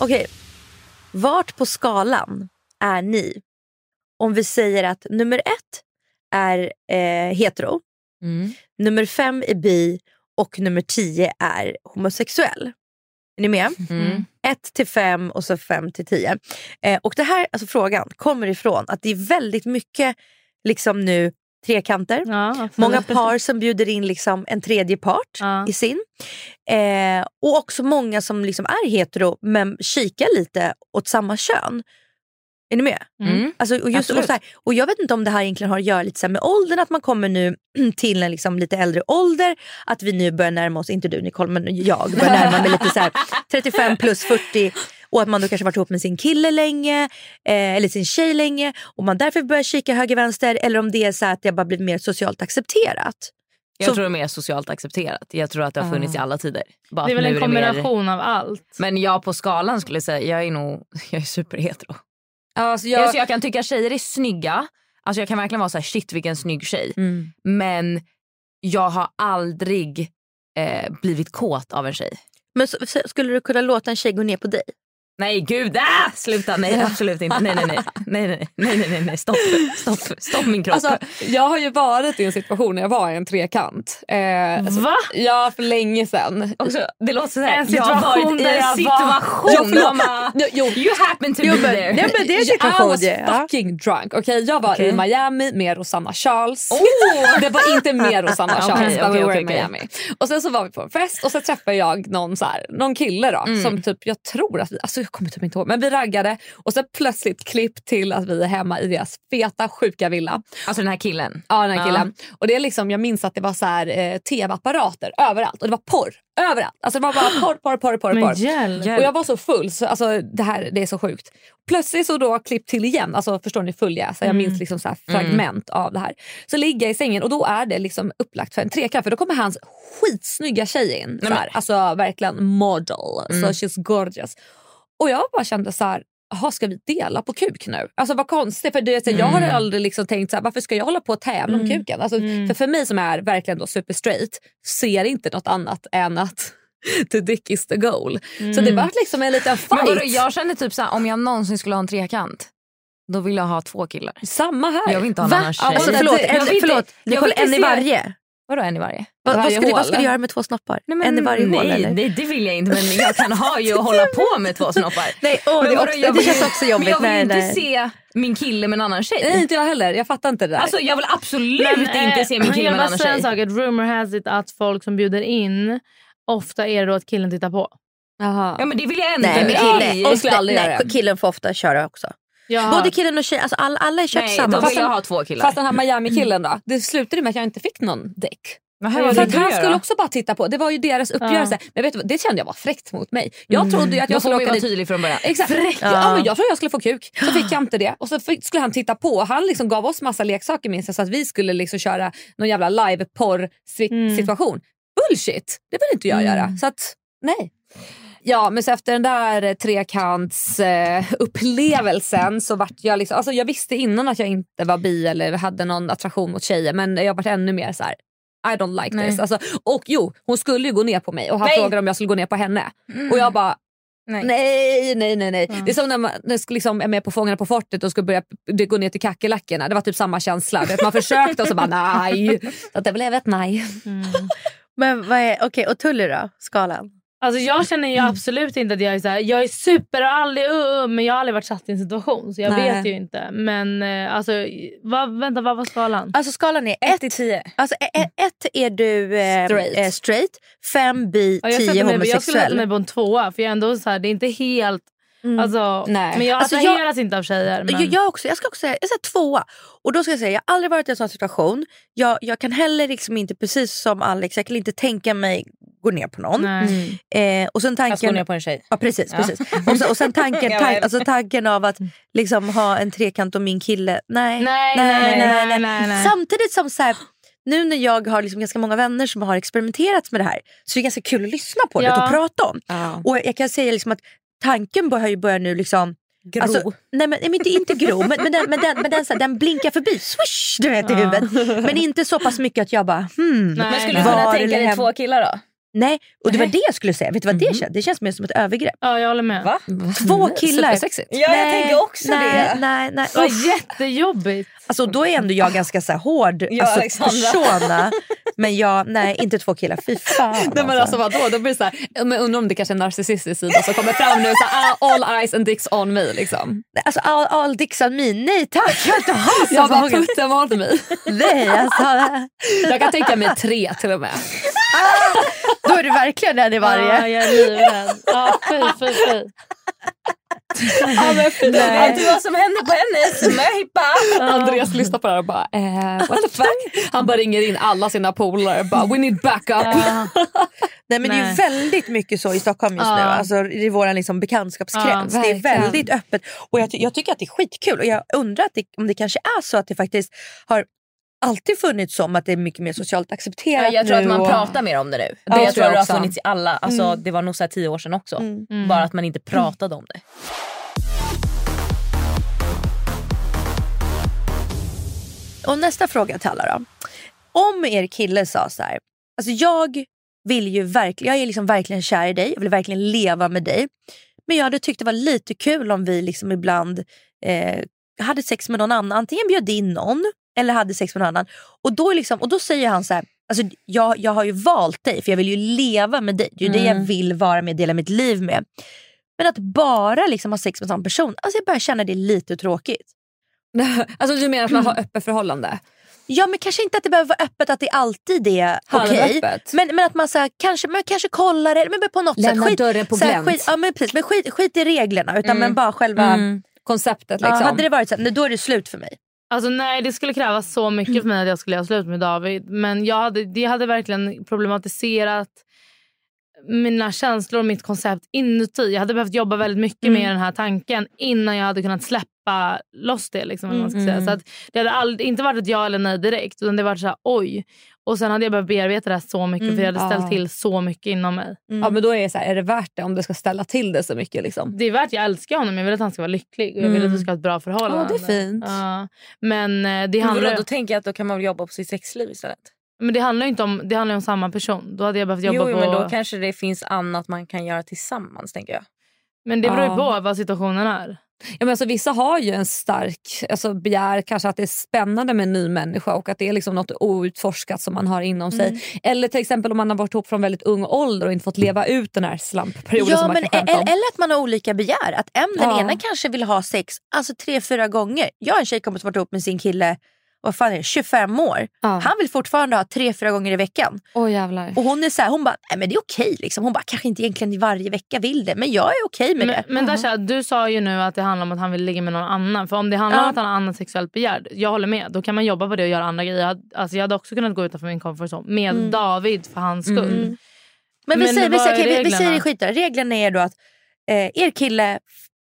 Okej, vart på skalan är ni? Om vi säger att nummer ett är eh, hetero, nummer fem är bi och nummer tio är homosexuell. Är ni med? Mm. Ett till fem och så fem till tio. Eh, och det här, alltså frågan kommer ifrån att det är väldigt mycket liksom nu trekanter. Många par som bjuder in liksom en tredje part i sin. Eh, och också många som liksom är hetero men kikar lite åt samma kön. Är ni med? Mm. Alltså, och, just, och, så här, och Jag vet inte om det här egentligen har att göra lite så här med åldern, att man kommer nu [clears throat] till en liksom lite äldre ålder. Att vi nu börjar närma oss, inte du Nicole men jag, börjar närma mig lite så här [laughs] 35 plus 40 och att man då kanske varit ihop med sin kille länge eh, eller sin tjej länge och man därför börjar kika höger vänster eller om det är så att det bara blivit mer socialt accepterat. Jag Så- tror det är mer socialt accepterat. Jag tror att det har funnits i alla tider. Bara Det är väl en mer- kombination av allt. Men jag på skalan skulle säga, jag är nog [laughs] jag är superhetero. Alltså Jag... jag, Alltså jag kan tycka tjejer är snygga. Alltså jag kan verkligen vara så här, shit vilken snygg tjej. Mm. Men jag har aldrig eh, blivit kåt av en tjej. Men så, så, skulle du kunna låta en tjej gå ner på dig? Nej gud, ah! sluta, nej absolut inte. Nej nej nej, nej nej nej, nej, nej, nej. stopp, stopp, stopp min kropp. Alltså, jag har ju varit i en situation när jag var i en trekant. Eh, alltså, Va? Ja, för länge sedan. Också, det låter såhär, En jag har situation varit i en jag var- situation. Ja, mamma. Jo, jo. You happen to Jo, be there. nej, men det är en I situation. was fucking drunk. Okay, jag var Okej. i Miami med Rosanna Charles. Oh! [laughs] Det var inte med Rosanna [laughs] Charles, men okej, vi var okej, i okej. Miami. Och sen så var vi på en fest och så träffade jag någon, så här, någon kille då, Mm. som typ, jag tror att vi, alltså jag kommer typ inte ihåg, men vi raggade och så plötsligt klipp till att vi är hemma i deras feta sjuka villa. Alltså den här killen. Ja, den här Ja. killen. Och det är liksom, jag minns att det var så här, eh, tv-apparater överallt och det var porr överallt. Alltså det var bara porr, porr, porr, porr. Porr. hjälp. Och jag var så full, så alltså, det här det är så sjukt. Plötsligt så då klipp till igen, alltså förstår ni följa, så jag minns liksom så här fragment av det här. Så ligger jag i sängen och då är det liksom upplagt för en trekant för då kommer hans skitsnygga tjej in. Så här, alltså verkligen model, så she's gorgeous. Och jag bara kände så här, Jaha, ska vi dela på kuk nu? Alltså vad konstigt. För det, Jag har aldrig liksom tänkt så här, varför ska jag hålla på och tävla om kuken? Alltså, för, för mig som är verkligen då super straight ser inte något annat än att [laughs] the dick is the goal. Så det var liksom en liten Men fight. jag känner typ såhär, om jag någonsin skulle ha en trekant. Då vill jag ha två killar. Samma här. Jag vill inte ha en Va? annan tjej. Alltså, förlåt, en, förlåt. Nicole, en i varje. Vadå en i varje? Vad, vad, Varje ska du, vad ska du göra med två snoppar? Nej, men, en i varje nej, hål eller? Nej det vill jag inte men jag kan ha ju och hålla på med två snoppar. [laughs] Nej, åh, Men det, också, jag det vill- känns också jobbigt. Men jag vill nej, inte nej. se min kille med en annan tjej. Nej inte jag heller, jag fattar inte det där. Alltså jag vill absolut Men, inte se min kille jag med en bara annan säga tjej. en sak, att rumor has it att folk som bjuder in ofta är det då att killen tittar på. Jaha. Ja men det vill jag ändå. Nej, men kille, det skulle jag aldrig nej, göra. killen får ofta köra också. Jaha. Både killen och tjejen, alltså alla, alla är kört Nej, samma. då vill jag ha två killar. Fast den här Miami-killen då? Det slutade med att jag inte fick någon däck. För att han skulle också bara titta på. Det var ju deras uppgörelse. Men vet du, vad, det kände jag var fräckt mot mig. Jag trodde ju att jag skulle åka dit. tydlig från början. Exakt. Ja. Ja. men jag trodde jag skulle få kuk. Så fick jag inte det. Och så fick, skulle han titta på. Han liksom gav oss massa leksaker minns jag, så att vi skulle liksom köra någon jävla live-porr Mm. situation. Bullshit! Det vill inte jag göra. Så att nej. Ja men så efter den där trekants eh, upplevelsen så vart jag liksom, alltså jag visste innan att jag inte var bi eller hade någon attraktion mot tjejer men jag vart ännu mer så här. I don't like Nej. this. Alltså, och jo, hon skulle ju gå ner på mig och han Nej. frågade om jag skulle gå ner på henne. Och jag bara Nej. Nej, nej, nej. nej. Det är som när man liksom är med på Fångarna på fortet och skulle börja gå ner till kackerlackorna. Det var typ samma känsla. Man försökte och så bara nej. Så det blev ett nej. Men vad är, okej, och Tully då? Skalan? Alltså jag känner ju absolut inte att jag är så här, jag är super och aldrig uh, uh, men jag har aldrig varit satt i en situation så jag Nej. vet ju inte. Men eh, alltså, vad, vänta vad var skalan? Alltså skalan är 1 1 till 10. Alltså, e- e- ett är du eh, Straight. eh, straight, fem bi, Ja, jag, tio sätter mig, jag skulle sätta mig homosexuell. på en tvåa för jag är ändå så här, det är inte helt... Alltså, Nej. Men jag Alltså, attraheras inte av tjejer. Men... Jag, jag, också, jag ska också säga, jag säger tvåa. Och då ska jag säga, jag har aldrig varit i en sån situation. Jag, jag kan heller liksom inte, precis som Alex, jag kan inte tänka mig gå ner på någon. Nej. Eh, och sen Fast gå tanken... ner på en tjej. Ja precis. precis. Och, sen, och sen [laughs] tanken, tank, alltså tanken av att liksom ha en trekant och min kille. Nej, Nej, nej, nej, nej, nej. Samtidigt som så här, nu när jag har liksom ganska många vänner som har experimenterat med det här så är det ganska kul att lyssna på det Ja. och prata om. Ja. Och jag kan säga liksom att tanken börjar ju börja nu liksom Gro. Alltså, nej men, nej, inte, inte gro, men, men, den, men, den, men den, så här, den blinkar förbi, swish, du vet i huvudet. Men inte så pass mycket att jag bara hmm. Nej, men skulle nej. du kunna tänka dig hem- två killar då? Nej, och det var det jag skulle säga. Vet du vad det känns? Det känns mer som ett övergrepp. Ja, jag håller med. Va? Två killar. Supersexigt. Ja jag Nej, tänker också nej, det. Nej, nej. Det var Uff. jättejobbigt. Alltså då är ändå jag ganska så här hård Ja, alltså, Alexandra. persona. [laughs] Men jag, nej inte två killar, fy fan Nej, men alltså, vadå? Då blir det så här, men undrar om det kanske är en narcissistisk sida som kommer fram nu. Så här, ah, all eyes and dicks on me. Liksom. Alltså all, all dicks on me, nej tack jag vill inte [laughs] Jag bara putta mot mig. Nej alltså, Jag kan tänka mig tre till och med. då är du verkligen en i Ja, varje. jag är livrädd. Ja, fy, fy, fy. Ja, men du vad som hände på hennes möhippa? Andreas lyssnar på det här och bara eh, what the fuck. Han bara ringer in alla sina polare bara we need backup. Ja. Nej, men det är ju Nej. väldigt mycket så i Stockholm just Ja. nu. Alltså, I vår liksom bekantskapskrets. Ja, det är väldigt öppet. Och jag, ty- jag tycker att det är skitkul. Och jag undrar att det, om det kanske är så att det faktiskt har alltid funnits som att det är mycket mer socialt accepterat Ja, jag tror nu. att man och- pratar mer om det nu. Ja, det jag tror jag det har funnits i alla, alltså, det var nog så här tio år sedan också. Mm. Bara att man inte pratade om det. Och nästa fråga till alla då. Om er kille sa så här, alltså jag vill ju verkligen, jag är liksom verkligen kär i dig, jag vill verkligen leva med dig. Men jag hade tyckt det var lite kul om vi liksom ibland eh, hade sex med någon annan, antingen bjöd in någon eller hade sex med någon annan. Och då, liksom, och då säger han så här, alltså jag, jag har ju valt dig för jag vill ju leva med dig. Det är ju det jag vill vara med, dela mitt liv med. Men att bara liksom ha sex med samma person, alltså jag börjar känna det lite tråkigt. [laughs] Alltså du menar att man har öppet förhållande? Ja men kanske inte att det behöver vara öppet att det alltid är okej. Halvöppet. Men, men att man så här, kanske, men kanske kollar det, men på något Lämna sätt. Skit, dörren på här, glänt. skit, ja, men precis, men skit, skit i reglerna utan men bara själva... Mm. Konceptet Ja, liksom. hade det varit så här, då är det slut för mig. Alltså nej, det skulle krävas så mycket för mig att jag skulle göra slut med David. Men jag hade, det hade verkligen problematiserat mina känslor och mitt koncept inuti. Jag hade behövt jobba väldigt mycket med den här tanken innan jag hade kunnat släppa loss det. Liksom, vad man ska säga. Så att det hade aldrig, inte varit ett ja eller nej direkt. Utan det varit så här, oj. Och sen hade jag behövt bearbeta det här så mycket för jag hade ställt Ja. till så mycket inom mig. Ja, men då är det, så här, är det värt det om det ska ställa till det så mycket? Liksom? Det är värt, jag älskar honom, jag vill att han ska vara lycklig och jag vill att vi ska ha ett bra förhållande. Ja, det är fint. Ja. Men, eh, det Men vadå, handlar, då tänker jag att då kan man jobba på sitt sexliv istället. men det handlar ju inte om, det handlar om samma person. Då hade jag behövt jobba Jo på... men då kanske det finns annat man kan göra tillsammans tänker jag. Men det beror ju på vad situationen är. Ja, men alltså, vissa har ju en stark alltså, begär kanske att det är spännande med en ny människa och att det är liksom något outforskat som man har inom sig. Mm. Eller till exempel om man har varit ihop från väldigt ung ålder och inte fått leva ut den här slampperioden Ja, som man men, kan eller, eller att man har olika begär. Att en, den Ja. ena kanske vill ha sex alltså tre, fyra gånger. Jag har en tjejkompis som varit ihop med sin kille vad fan är det, 25 år. Ja. Han vill fortfarande ha tre, fyra gånger i veckan. Åh jävlar. Och hon är så här, hon bara, nej men det är okej liksom. Hon bara, kanske inte egentligen varje vecka vill det, men jag är okej med Men, det. men Dasha, du sa ju nu att det handlar om att han vill ligga med någon annan. För om det handlar Ja. om att han har annat sexuellt begär, jag håller med. Då kan man jobba på det och göra andra grejer. Jag, alltså, jag hade också kunnat gå utanför min comfort zone med Mm. David för hans skull. Mm. Men vi Men säger, vi, säger, okej, vi, vi säger det skit där. Reglerna är då att eh, er kille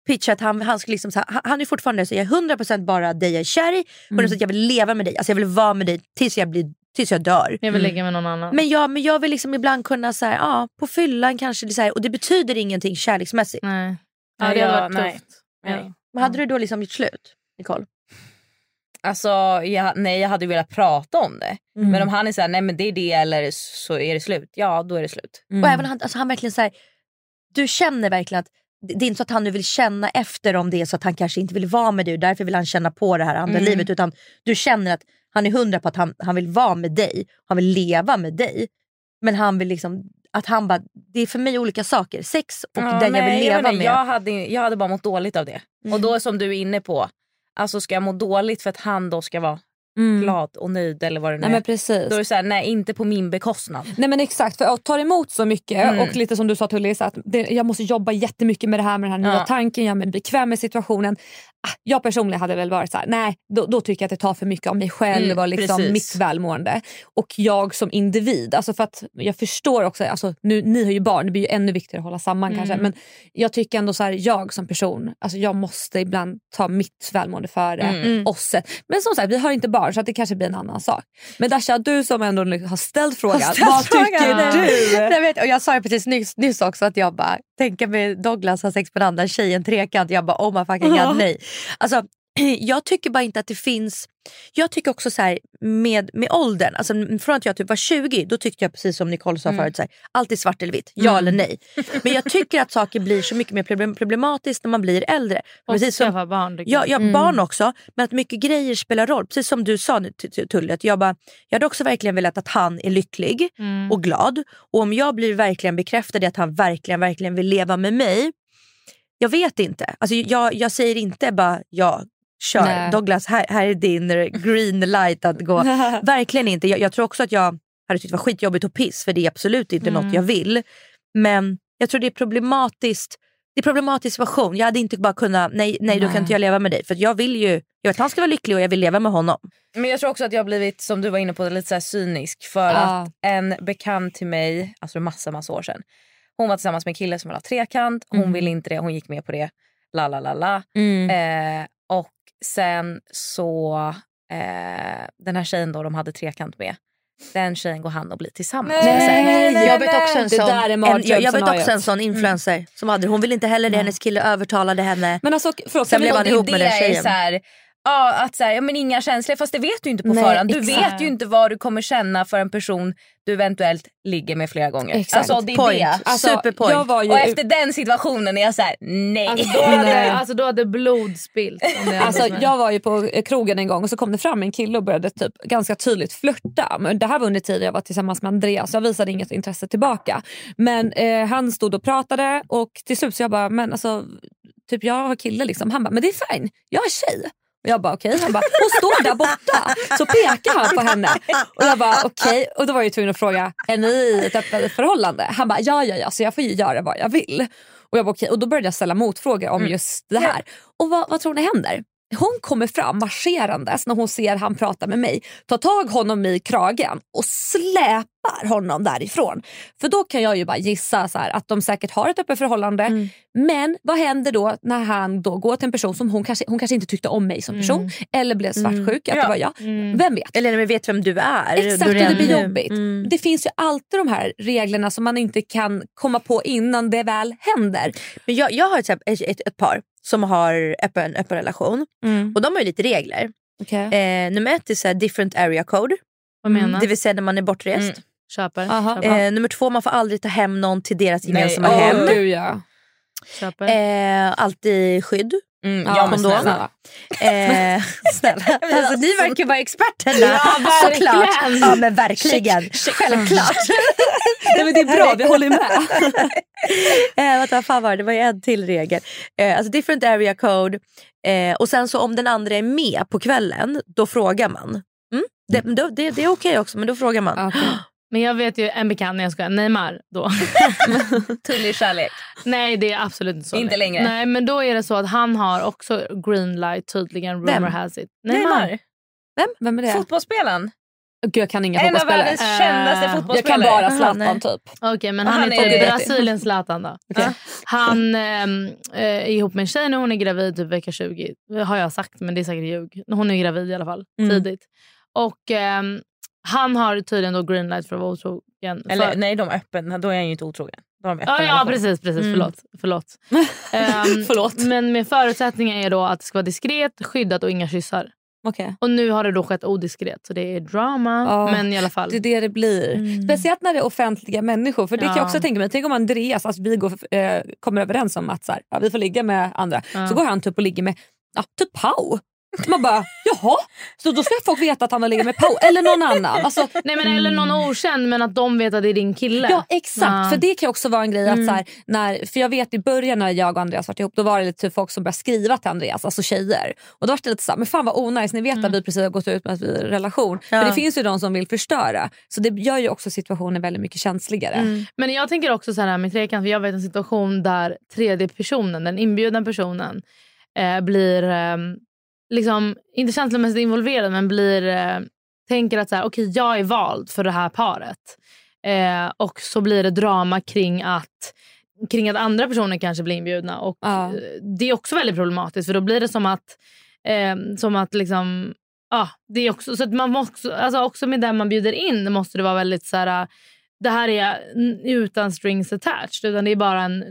pitchar att han, han, ska liksom, så här, han- är fortfarande så jag är 100% bara dig jag är kär i. 100% jag vill leva med dig. Alltså jag vill vara med dig tills jag, blir, tills jag dör. Jag vill ligga med någon annan. Men jag, men jag vill liksom ibland kunna, så här, ja, på fyllan kanske, det, så här, och det betyder ingenting kärleksmässigt. nej. Ja, Nej, det hade varit nej. tufft. Nej. Ja. Men hade du då liksom gjort slut, Nicole? Alltså, jag, nej jag hade velat prata om det. Mm. Men om han är såhär, nej men det är det eller så är det slut. Ja då är det slut. Mm. Och även han, alltså han verkligen så här, du känner verkligen att det är inte så att han nu vill känna efter om det är så att han kanske inte vill vara med dig och därför vill han känna på det här andra Mm. livet. Utan du känner att han är hundra på att han, han vill vara med dig, han vill leva med dig. Men han vill liksom, att han bara, det är för mig olika saker. Sex och Ja, den jag nej, vill leva inte, med. Jag hade, jag hade bara mått dåligt av det. Mm. Och då som du är inne på, alltså ska jag må dåligt för att han då ska vara Mm. glad och nöjd eller vad det nu Nej, är. men precis. Då är det såhär, nej inte på min bekostnad. Nej men exakt, för jag tar emot så mycket Mm. och lite som du sa Tully, så att det, jag måste jobba jättemycket med det här med den här nya Ja. tanken, jag är bekväm med situationen. Ah, Jag personligen hade väl varit så här, nej då, då tycker jag att det tar för mycket av mig själv Mm, och liksom precis. mitt välmående. Och jag som individ, alltså för att jag förstår också, alltså, nu, ni har ju barn, det blir ju ännu viktigare att hålla samman kanske. Mm. Men jag tycker ändå så här, jag som person, alltså jag måste ibland ta mitt välmående före Mm. oss. Men som sagt, vi har inte barn så att det kanske blir en annan sak. Men Dasha, du som ändå har ställt frågan, ställt vad frågan. tycker Nej. du? Jag, vet, och jag sa ju precis nyss, nyss också att jag bara, tänka mig Douglas ha sex med en annan tjej en trekant. Jag bara oh my fucking god nej. Alltså, [clears throat] jag tycker bara inte att det finns, jag tycker också så här med, med åldern, alltså från att jag typ var 20 då tyckte jag precis som Nicole sa förut, så här, allt är svart eller vitt, ja eller nej. Men jag tycker att saker blir så mycket mer problem- problematiskt när man blir äldre. Och Precis som, skaffa barn. Ja, jag. ja barn också. Men att mycket grejer spelar roll. Precis som du sa nu, T- T- Tully. Att jag, bara, jag hade också verkligen velat att han är lycklig Mm. och glad. Och om jag blir verkligen bekräftad i att han verkligen, verkligen vill leva med mig. Jag vet inte. Alltså, jag, jag säger inte bara ja, kör. Nej. Douglas, här, här är din green light att gå. [laughs] verkligen inte. Jag, jag tror också att jag hade tyckt det var skitjobbigt och piss för det är absolut inte Mm. något jag vill. Men jag tror det är problematiskt det är en problematisk situation. Jag hade inte bara kunnat, nej, nej då Nej. kan inte jag leva med dig. För jag vill ju, jag vet att han ska vara lycklig och jag vill leva med honom. Men jag tror också att jag har blivit, som du var inne på, lite så här cynisk. För Ja. att en bekant till mig, alltså massa massa år sedan. Hon var tillsammans med en kille som ville ha trekant. Hon Mm. ville inte det, hon gick med på det. La la la la. Mm. Eh, och sen så, eh, den här tjejen då de hade trekant med. Den tjejen går han och blir tillsammans Nej, med nej, nej, jag vet också en sån, är en, jag, jag vet också en sån influencer som hade Hon ville inte heller det, hennes kille övertalade henne. Men alltså, förlåt, Sen blev han ihop med den är tjejen. Så här, ja, att så här, ja, men inga känslor, fast det vet du inte på Nej, förhand. Du exakt. vet ju inte vad du kommer känna för en person du eventuellt ligger med flera gånger. Exakt. Alltså, det är Point. det. alltså, Superpoint. jag var ju Och efter den situationen är jag så här: nej. Alltså, då, Nej. hade, alltså, då hade blod hade Alltså, jag var ju på krogen en gång och så kom det fram en kille och började typ ganska tydligt flörta. Men det här var under tiden jag var tillsammans med Andreas. Jag visade inget intresse tillbaka. Men eh, han stod och pratade och till slut så jag bara, men alltså typ jag har kille liksom. Han bara, men det är fine, jag är tjej. Jag bara okej, han bara hon står där borta. Så pekar han på henne. Och jag bara okej, och då var jag tvungen att fråga, är ni i ett öppet förhållande? Han bara ja ja ja, så jag får ju göra vad jag vill. Och jag bara okej, och då började jag ställa motfrågor om just det här. Och vad, vad tror ni händer? Hon kommer fram marscherandes när hon ser han prata med mig, tar tag honom i kragen och släpar honom därifrån. För då kan jag ju bara gissa så här, att de säkert har ett öppet förhållande. Men vad händer då när han då går till en person som hon kanske, hon kanske inte tyckte om mig som person eller blev svartsjuk, att det var jag. Mm. Vem vet? Eller när vet vem du är. Exakt, och det blir jobbigt. Mm. Det finns ju alltid de här reglerna som man inte kan komma på innan det väl händer. Men jag, jag har ett, ett, ett, ett par som har öppen, öppen relation och de har ju lite regler. Okay. Eh, nummer ett är så här different area code. Vad menas? Det vill säga när man är bortrest. Mm. Köper. Eh, nummer två, man får aldrig ta hem någon till deras Nej, gemensamma åh, hem. Gud, ja. Köper. Eh, alltid skydd. Mm, Ja, ja, men kondom. snälla. Eh, [laughs] snälla. [laughs] Alltså, ni verkar vara experterna. Ja, verkligen. Såklart. Ja men verkligen. Självklart. [laughs] Nej, men det är bra, vi håller med. [laughs] eh, vänta, vad fan var det? Det var ju en till regel. Eh, alltså different area code. Eh, och sen så om den andra är med på kvällen, då frågar man. Mm? Det, då, det, det är okej också, men då frågar man. Okej. [gasps] Men jag vet ju en bekant när jag ska Neymar då. [laughs] Tullig kärlek. Nej det är absolut inte så. Inte längre. Nej men då är det så att han har också green light tydligen. Rumor Vem? has it. Neymar. Vem är det? Fotbollsspelaren. Gud, jag kan inga En av fotbollsspelare. världens Eh, kändaste Jag fotbollsspelare. kan bara Aha, Zlatan nej. typ. Okej men Han han, är är- typ Brasiliens Zlatan då. Okej. Han ehm, eh, är ihop med en tjej nu, hon är gravid typ vecka 20. Det har jag sagt men det är säkert ljug. Hon är gravid i alla fall Mm. tidigt. Och ehm, han har tydligen då green light för att vara otrogen. Eller för, nej, de är öppna. Då är han ju inte otrogen. De öppen Ja, ja precis, precis. Mm. Förlåt. förlåt. [laughs] Ehm, Förlåt. Men med förutsättningen är då att det ska vara diskret, skyddat och inga kyssar. Okej. Och nu har det då skett odiskret så det är drama. Ja, men i alla fall. Det är det det blir. Mm. Speciellt när det är offentliga människor. För det kan jag Ja. också tänka mig. Tänk om Andreas, alltså vi går, eh, kommer överens om att så här, ja, vi får ligga med andra. Så går han typ och ligger med ja, typ Pau. Man bara, jaha? Så då ska folk veta att han har legat med Pau eller någon annan. Alltså, Nej, men, Eller någon okänd men att de vet att det är din kille. Ja exakt, Ja. för det kan också vara en grej. Att Mm. så här, när, för jag vet i början när jag och Andreas var ihop då var det lite typ folk som började skriva till Andreas, alltså tjejer. Och då var det lite såhär, men fan vad onajs, ni vet Mm. att vi precis har gått ut med att vi är i relation. Ja. Men det finns ju de som vill förstöra. Så det gör ju också situationen väldigt mycket känsligare. Mm. Men jag tänker också så här med trekant, för jag vet en situation där tredje personen, den inbjudna personen, eh, blir, eh, liksom, inte känslomässigt involverad men blir, eh, tänker att så här, okay, jag är vald för det här paret. Eh, och så blir det drama kring att kring att andra personer kanske blir inbjudna. Och Ja. eh, Det är också väldigt problematiskt för då blir det som att, eh, som att liksom, ja, det är också, så att man måste, också- alltså också med den man bjuder in måste det vara väldigt så här, det här är utan strings attached. Utan det är bara en...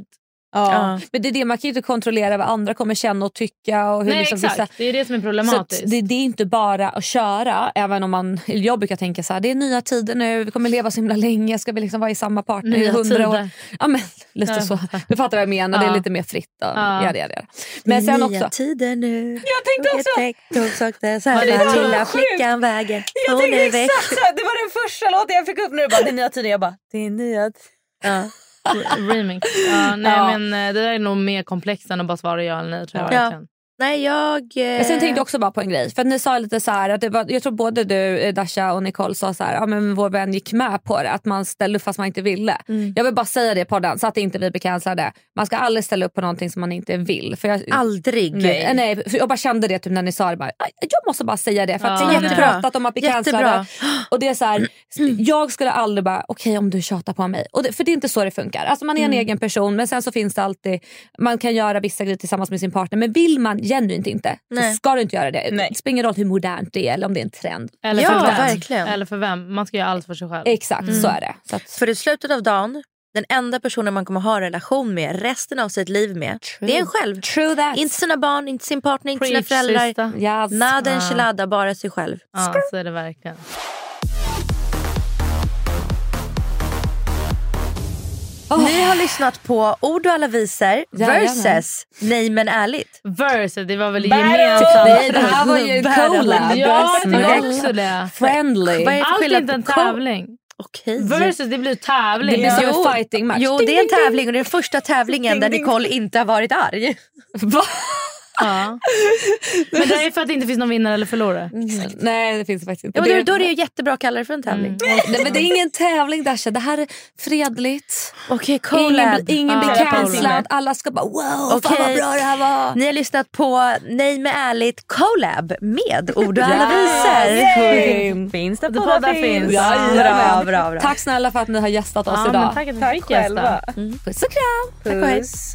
Ja. Ja. Men det är det, man kan ju inte kontrollera vad andra kommer känna och tycka. Och hur Nej liksom exakt, vissa- det är det som är Så problematiskt. att det, det är inte bara att köra. Även om man, jag brukar tänka så här, det är nya tider nu, vi kommer leva så himla länge. Ska vi liksom vara i samma partner i Nya hundra år? Ja, men, lite Ja. så. Du fattar vad jag menar, det är Ja. lite mer fritt. Och, Ja. ja. det, det. Men Det är sen nya också, tider nu. Jag tänkte också... Hon sökte så Ja, det är här så lilla flickan vägen. Jag Hon tänkte är väck. exakt så Det var den första låten jag fick upp nu. Bara, det är nya tider. Jag bara, det är nya tider. Remix. Ja, nej, Ja. men, eh, det där är nog mer komplext än att bara svara ja eller nej. Tror jag, Ja. Nej jag... Eh... Sen tänkte jag också bara på en grej. För ni sa lite så här, att det var, jag tror både du eh, Dasha och Nicole sa så här, ja, men vår vän gick med på det. Att man ställde upp fast man inte ville. Mm. Jag vill bara säga det på podden så att inte vi blir cancellade. Man ska aldrig ställa upp på någonting som man inte vill. För jag, Aldrig. Nej. nej, för jag bara kände det typ när ni sa det. Bara, "Aj, jag måste bara säga det. För att Ja, vi har nej. pratat om att bli cancellade. Och det är så här, [clears throat] jag skulle aldrig bara, okej om du tjatar på mig. Och det, för det är inte så det funkar. Alltså man är en egen person men sen så finns det alltid, man kan göra vissa grejer tillsammans med sin partner. Men vill man genuint inte Nej. så ska du inte göra det. Nej. Det spelar ingen roll hur modernt det är eller om det är en trend. Eller, Ja, för vem. verkligen. eller för vem. Man ska göra allt för sig själv. Exakt så är det. Så att, För i slutet av dagen, den enda personen man kommer ha en relation med resten av sitt liv med, det är en själv. true that. Inte sina barn, inte sin partner, inte sina föräldrar. Yes. Nada Ah. enchilada, bara sig själv. Ja, så är det verkligen. Ni har lyssnat på Ord och alla visor versus Nej men ärligt. Versus, det var väl gemensamt. Nej, det här var ju collab. Ja, det var också det. Friendly. Allt är inte en tävling. Okej. Versus, det blir tävling. Det blir som Jo. en fighting match. Jo Ding, det är en tävling och det är den första tävlingen där. Nicole inte har varit arg. Va? Ja. [laughs] Men det är för att det inte finns någon vinnare eller förlorare. Nej det finns det faktiskt inte. Ja, men då, då är det ju jättebra att kalla det för en tävling. Nej, men det är ingen tävling Dasha, det här är fredligt. Okej, Ingen, collab. blir- ingen Ah, blir cancellad, alla ska bara wow, fan Okej. vad bra det här var. Ni har lyssnat på Nej med ärligt collab med Ord och alla visor. Finns det Det poddar finns. Jajamän. Bra, bra, bra. Tack snälla för att ni har gästat oss Ja, idag. men tack att Tack fick gästa. själva. Puss och kram. Tack och hej. Puss.